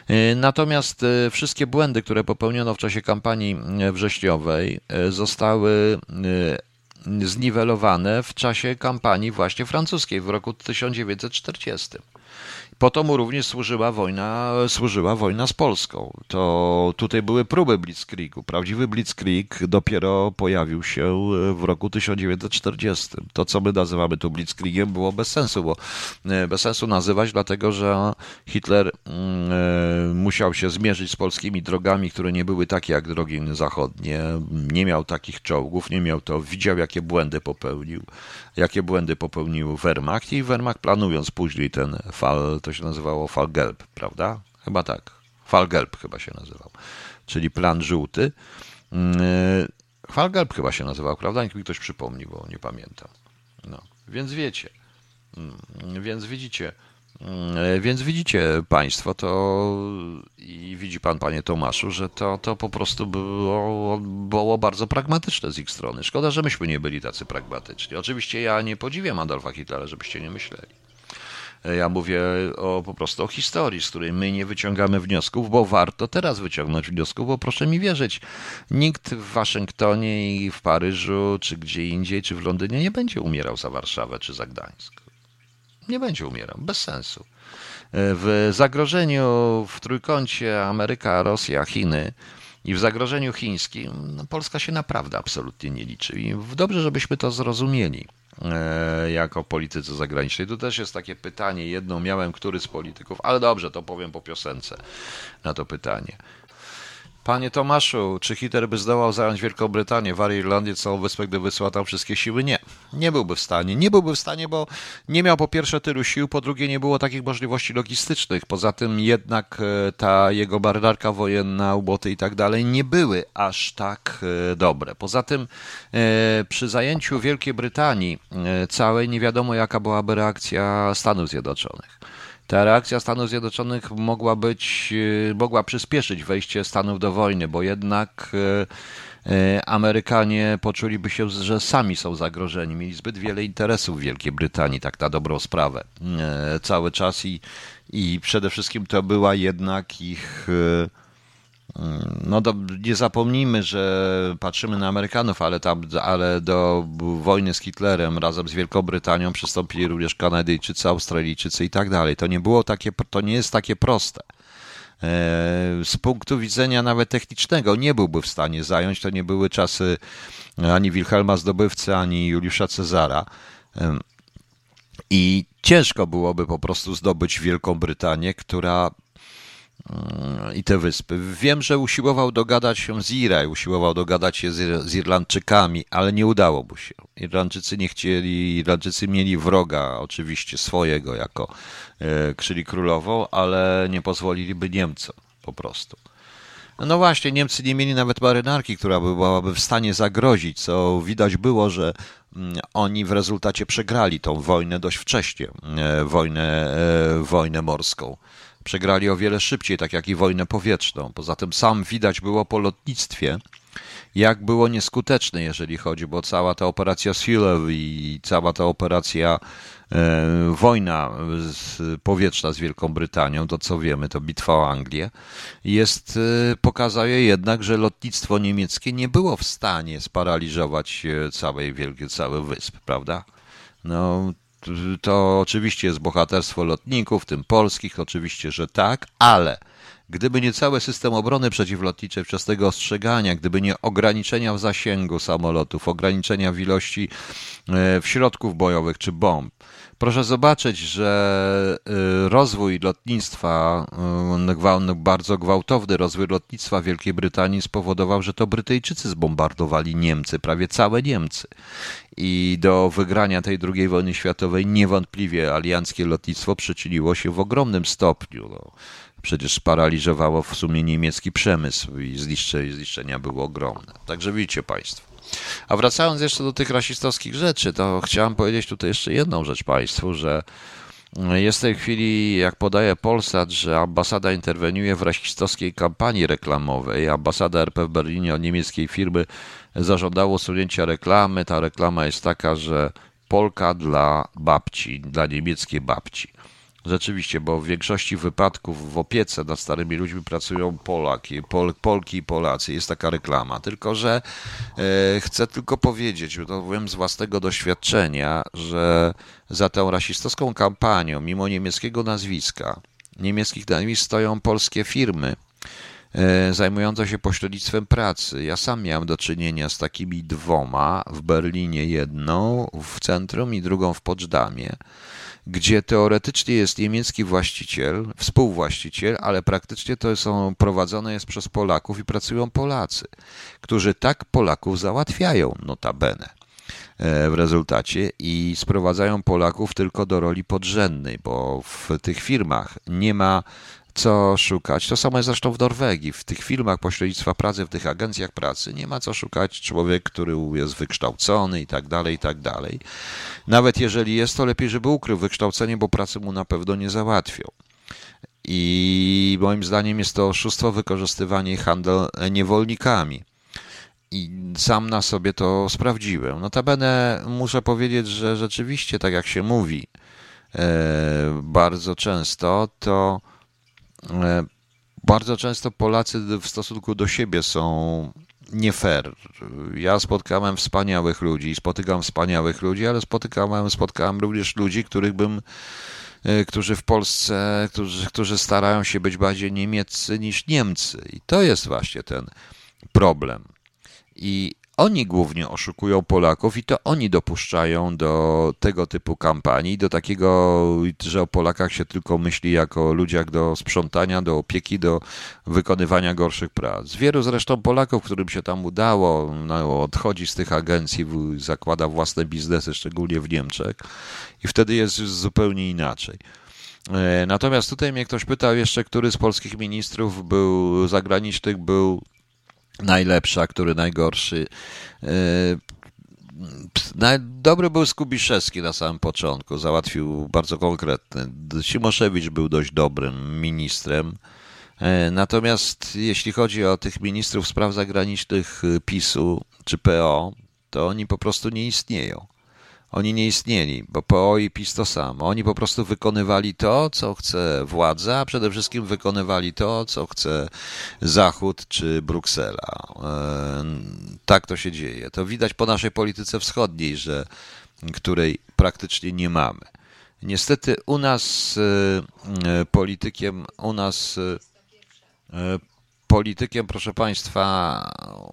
E, natomiast e, wszystkie błędy, które popełniono w czasie kampanii wrześniowej zostały zniwelowane w czasie kampanii właśnie francuskiej w roku 1940. Po to mu również służyła wojna, służyła wojna z Polską. To tutaj były próby Blitzkriegu. Prawdziwy Blitzkrieg dopiero pojawił się w roku 1940. To, co my nazywamy tu Blitzkriegiem, było bez sensu, bo e, bez sensu nazywać, dlatego że Hitler mm, e, musiał się zmierzyć z polskimi drogami, które nie były takie jak drogi zachodnie. Nie miał takich czołgów, nie miał to, widział jakie błędy popełnił, jakie błędy popełnił Wehrmacht i Wehrmacht planując później ten fal to się nazywało Falgelb, prawda? Chyba tak. Falgelb chyba się nazywał, czyli plan żółty. Mm, Falgelb chyba się nazywał, prawda? Niech mi ktoś przypomni, bo nie pamiętam. No, więc wiecie. Mm, więc widzicie, więc widzicie Państwo to i widzi Pan, Panie Tomaszu, że to, to po prostu było, było bardzo pragmatyczne z ich strony. Szkoda, że myśmy nie byli tacy pragmatyczni. Oczywiście ja nie podziwiam Adolfa Hitlera, żebyście nie myśleli. Ja mówię o, po prostu o historii, z której my nie wyciągamy wniosków, bo warto teraz wyciągnąć wniosków, bo proszę mi wierzyć, nikt w Waszyngtonie i w Paryżu, czy gdzie indziej, czy w Londynie nie będzie umierał za Warszawę czy za Gdańsk. Nie będzie umierał, bez sensu. W zagrożeniu w trójkącie Ameryka, Rosja, Chiny i w zagrożeniu chińskim no, Polska się naprawdę absolutnie nie liczy. I dobrze, żebyśmy to zrozumieli. E, jako politycy zagranicznej. Tu też jest takie pytanie, jedno miałem, który z polityków, ale dobrze, to powiem po piosence na to pytanie. Panie Tomaszu, czy Hitler by zdołał zająć Wielką Brytanię, Wary Irlandię, całą wyspę, gdyby wysłał tam wszystkie siły? Nie. Nie byłby w stanie. Nie byłby w stanie, bo nie miał po pierwsze tylu sił, po drugie nie było takich możliwości logistycznych. Poza tym jednak e, ta jego marynarka wojenna, uboty i tak dalej nie były aż tak e, dobre. Poza tym e, przy zajęciu Wielkiej Brytanii całej nie wiadomo jaka byłaby reakcja Stanów Zjednoczonych ta reakcja Stanów Zjednoczonych mogła być, e, mogła przyspieszyć wejście Stanów do wojny, bo jednak e, e, Amerykanie poczuliby się, że sami są zagrożeni. Mieli zbyt wiele interesów w Wielkiej Brytanii, tak na dobrą sprawę, cały czas i, i przede wszystkim to była jednak ich no do, nie zapomnijmy, że patrzymy na Amerykanów, ale, tam, ale do wojny z Hitlerem razem z Wielką Brytanią przystąpili również Kanadyjczycy, Australijczycy i tak dalej. To nie było takie, to nie jest takie proste. E, z punktu widzenia nawet technicznego nie byłby w stanie zająć. To nie były czasy ani Wilhelma Zdobywcy, ani Juliusza Cezara. I ciężko byłoby po prostu zdobyć Wielką Brytanię, która i te wyspy. Wiem, że usiłował dogadać się z Iraj, usiłował dogadać się z, z Irlandczykami, ale nie udało mu się. Irlandczycy nie chcieli, Irlandczycy mieli wroga, oczywiście swojego jako, e, czyli królową, ale nie pozwoliliby Niemcom po prostu. No właśnie, Niemcy nie mieli nawet marynarki, która byłaby w stanie zagrozić, co widać było, że mm, oni w rezultacie przegrali tą wojnę dość wcześnie, e, wojnę, e, wojnę morską. Przegrali o wiele szybciej, tak jak i wojnę powietrzną. Poza tym sam widać było po lotnictwie, jak było nieskuteczne, jeżeli chodzi, bo cała ta operacja Seal i cała ta operacja e, wojna z, powietrzna z Wielką Brytanią, to co wiemy, to bitwa o Anglię, jest, e, pokazuje jednak, że lotnictwo niemieckie nie było w stanie sparaliżować e, całej wielkiej, cały wysp, prawda? No, to oczywiście jest bohaterstwo lotników, tym polskich, oczywiście, że tak, ale Gdyby nie cały system obrony przeciwlotniczej wczesnego ostrzegania, gdyby nie ograniczenia w zasięgu samolotów, ograniczenia w ilości e, w środków bojowych czy bomb, proszę zobaczyć, że e, rozwój lotnictwa, e, bardzo gwałtowny rozwój lotnictwa Wielkiej Brytanii spowodował, że to Brytyjczycy zbombardowali Niemcy, prawie całe Niemcy. I do wygrania tej II wojny światowej niewątpliwie alianckie lotnictwo przyczyniło się w ogromnym stopniu. No przecież sparaliżowało w sumie niemiecki przemysł i zniszczenia były ogromne. Także widzicie Państwo. A wracając jeszcze do tych rasistowskich rzeczy, to chciałem powiedzieć tutaj jeszcze jedną rzecz Państwu, że jest w tej chwili, jak podaje Polsat, że ambasada interweniuje w rasistowskiej kampanii reklamowej. Ambasada RP w Berlinie od niemieckiej firmy zażądała usunięcia reklamy. Ta reklama jest taka, że Polka dla babci, dla niemieckiej babci. Rzeczywiście, bo w większości wypadków w opiece nad starymi ludźmi pracują Polaki, Pol, Polki i Polacy. Jest taka reklama. Tylko, że e, chcę tylko powiedzieć, to wiem z własnego doświadczenia, że za tą rasistowską kampanią, mimo niemieckiego nazwiska, niemieckich nazwisk stoją polskie firmy e, zajmujące się pośrednictwem pracy. Ja sam miałem do czynienia z takimi dwoma, w Berlinie jedną, w centrum i drugą w Poczdamie gdzie teoretycznie jest niemiecki właściciel, współwłaściciel, ale praktycznie to są prowadzone jest przez Polaków i pracują Polacy, którzy tak Polaków załatwiają, notabene e, w rezultacie i sprowadzają Polaków tylko do roli podrzędnej, bo w tych firmach nie ma co szukać. To samo jest zresztą w Norwegii. W tych filmach pośrednictwa pracy, w tych agencjach pracy nie ma co szukać człowiek, który jest wykształcony i tak dalej, i tak dalej. Nawet jeżeli jest, to lepiej, żeby ukrył wykształcenie, bo pracy mu na pewno nie załatwią. I moim zdaniem jest to oszustwo, wykorzystywanie i handel niewolnikami. I sam na sobie to sprawdziłem. Notabene muszę powiedzieć, że rzeczywiście, tak jak się mówi e, bardzo często, to bardzo często Polacy w stosunku do siebie są nie fair. Ja spotkałem wspaniałych ludzi, spotykam wspaniałych ludzi, ale spotykałem, spotkałem również ludzi, których bym, e, którzy w Polsce, którzy, którzy starają się być bardziej niemieccy niż Niemcy. I to jest właśnie ten problem. I oni głównie oszukują Polaków i to oni dopuszczają do tego typu kampanii, do takiego, że o Polakach się tylko myśli jako ludziach do sprzątania, do opieki, do wykonywania gorszych prac. Wielu zresztą Polaków, którym się tam udało, no, odchodzi z tych agencji, zakłada własne biznesy, szczególnie w Niemczech i wtedy jest zupełnie inaczej. E, natomiast tutaj mnie ktoś pytał jeszcze, który z polskich ministrów był zagranicznych był najlepsza, który najgorszy. E, dobry był Skubiszewski na samym początku, załatwił bardzo konkretny. Simoszewicz był dość dobrym ministrem. E, natomiast jeśli chodzi o tych ministrów spraw zagranicznych PiSu czy PO, to oni po prostu nie istnieją. Oni nie istnieli, bo PO i PiS to samo. Oni po prostu wykonywali to, co chce władza, a przede wszystkim wykonywali to, co chce Zachód czy Bruksela. Tak to się dzieje. To widać po naszej polityce wschodniej, że której praktycznie nie mamy. Niestety u nas e, e, politykiem, u nas e, politykiem, proszę Państwa,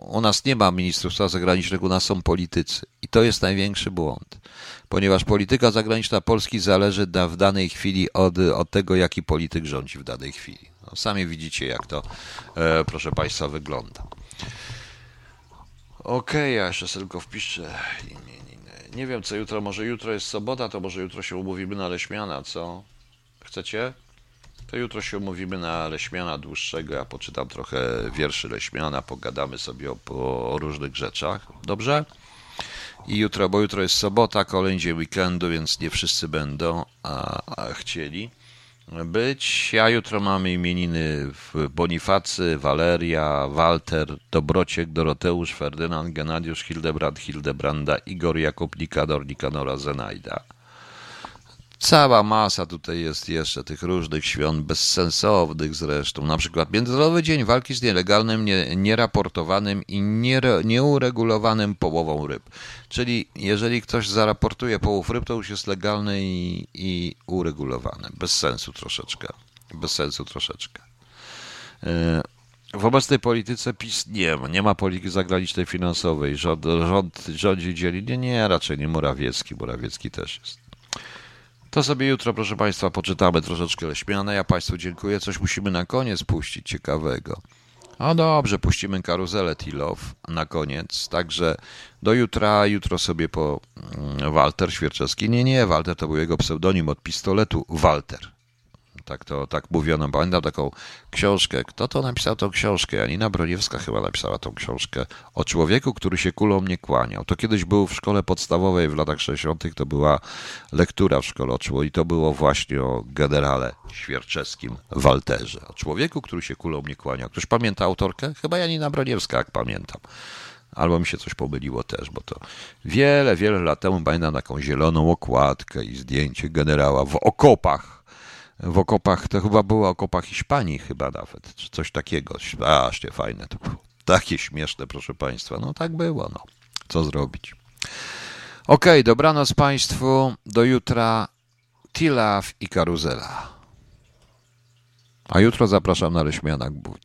u nas nie ma ministrów spraw zagranicznych, u nas są politycy. I to jest największy błąd, ponieważ polityka zagraniczna Polski zależy da, w danej chwili od, od tego, jaki polityk rządzi w danej chwili. No, sami widzicie, jak to, e, proszę Państwa, wygląda. Okej, okay, ja jeszcze tylko wpiszę. Nie wiem, co jutro, może jutro jest sobota, to może jutro się umówimy na leśmiana, co? Chcecie? To jutro się umówimy na Leśmiana dłuższego. Ja poczytam trochę wierszy Leśmiana, pogadamy sobie o, o różnych rzeczach. Dobrze? I jutro, bo jutro jest sobota, kolejny dzień weekendu, więc nie wszyscy będą a, a chcieli być. Ja jutro mamy imieniny w Bonifacy, Waleria, Walter, Dobrociek, Doroteusz, Ferdynand, Genadiusz, Hildebrand, Hildebranda, Igor, Jakub, Nikador, Nikanora, Zenajda. Cała masa tutaj jest jeszcze tych różnych świąt, bezsensownych zresztą. Na przykład Międzynarodowy Dzień Walki z Nielegalnym, nie, Nieraportowanym i Nieuregulowanym Połową Ryb. Czyli jeżeli ktoś zaraportuje połów ryb, to już jest legalny i, i uregulowany. Bez sensu troszeczkę. Bez sensu troszeczkę. W obecnej polityce PiS nie ma. Nie ma polityki zagranicznej finansowej. Rząd, rząd rządzi dzieli. Nie, nie, raczej nie Morawiecki. Morawiecki też jest. To sobie jutro, proszę Państwa, poczytamy troszeczkę Leśmiana. Ja Państwu dziękuję. Coś musimy na koniec puścić ciekawego. O dobrze, puścimy karuzelę Tilow na koniec. Także do jutra, jutro sobie po Walter Świerczewski. Nie, nie, Walter to był jego pseudonim od pistoletu Walter. Tak to tak mówiono. Pamiętam taką książkę. Kto to napisał tą książkę? Janina Broniewska chyba napisała tą książkę o człowieku, który się kulą nie kłaniał. To kiedyś był w szkole podstawowej w latach 60. To była lektura w szkole i to było właśnie o generale Świerczewskim Walterze. O człowieku, który się kulą nie kłaniał. Ktoś pamięta autorkę? Chyba Janina Broniewska, jak pamiętam. Albo mi się coś pomyliło też, bo to wiele, wiele lat temu pamiętam taką zieloną okładkę i zdjęcie generała w okopach w okopach, to chyba było okopach Hiszpanii chyba nawet, czy coś takiego. Strasznie fajne to było. Takie śmieszne, proszę Państwa. No tak było, no. Co zrobić? Okay, dobranoc Państwu. Do jutra. Tilaf i karuzela. A jutro zapraszam na Ryśmianak Budni.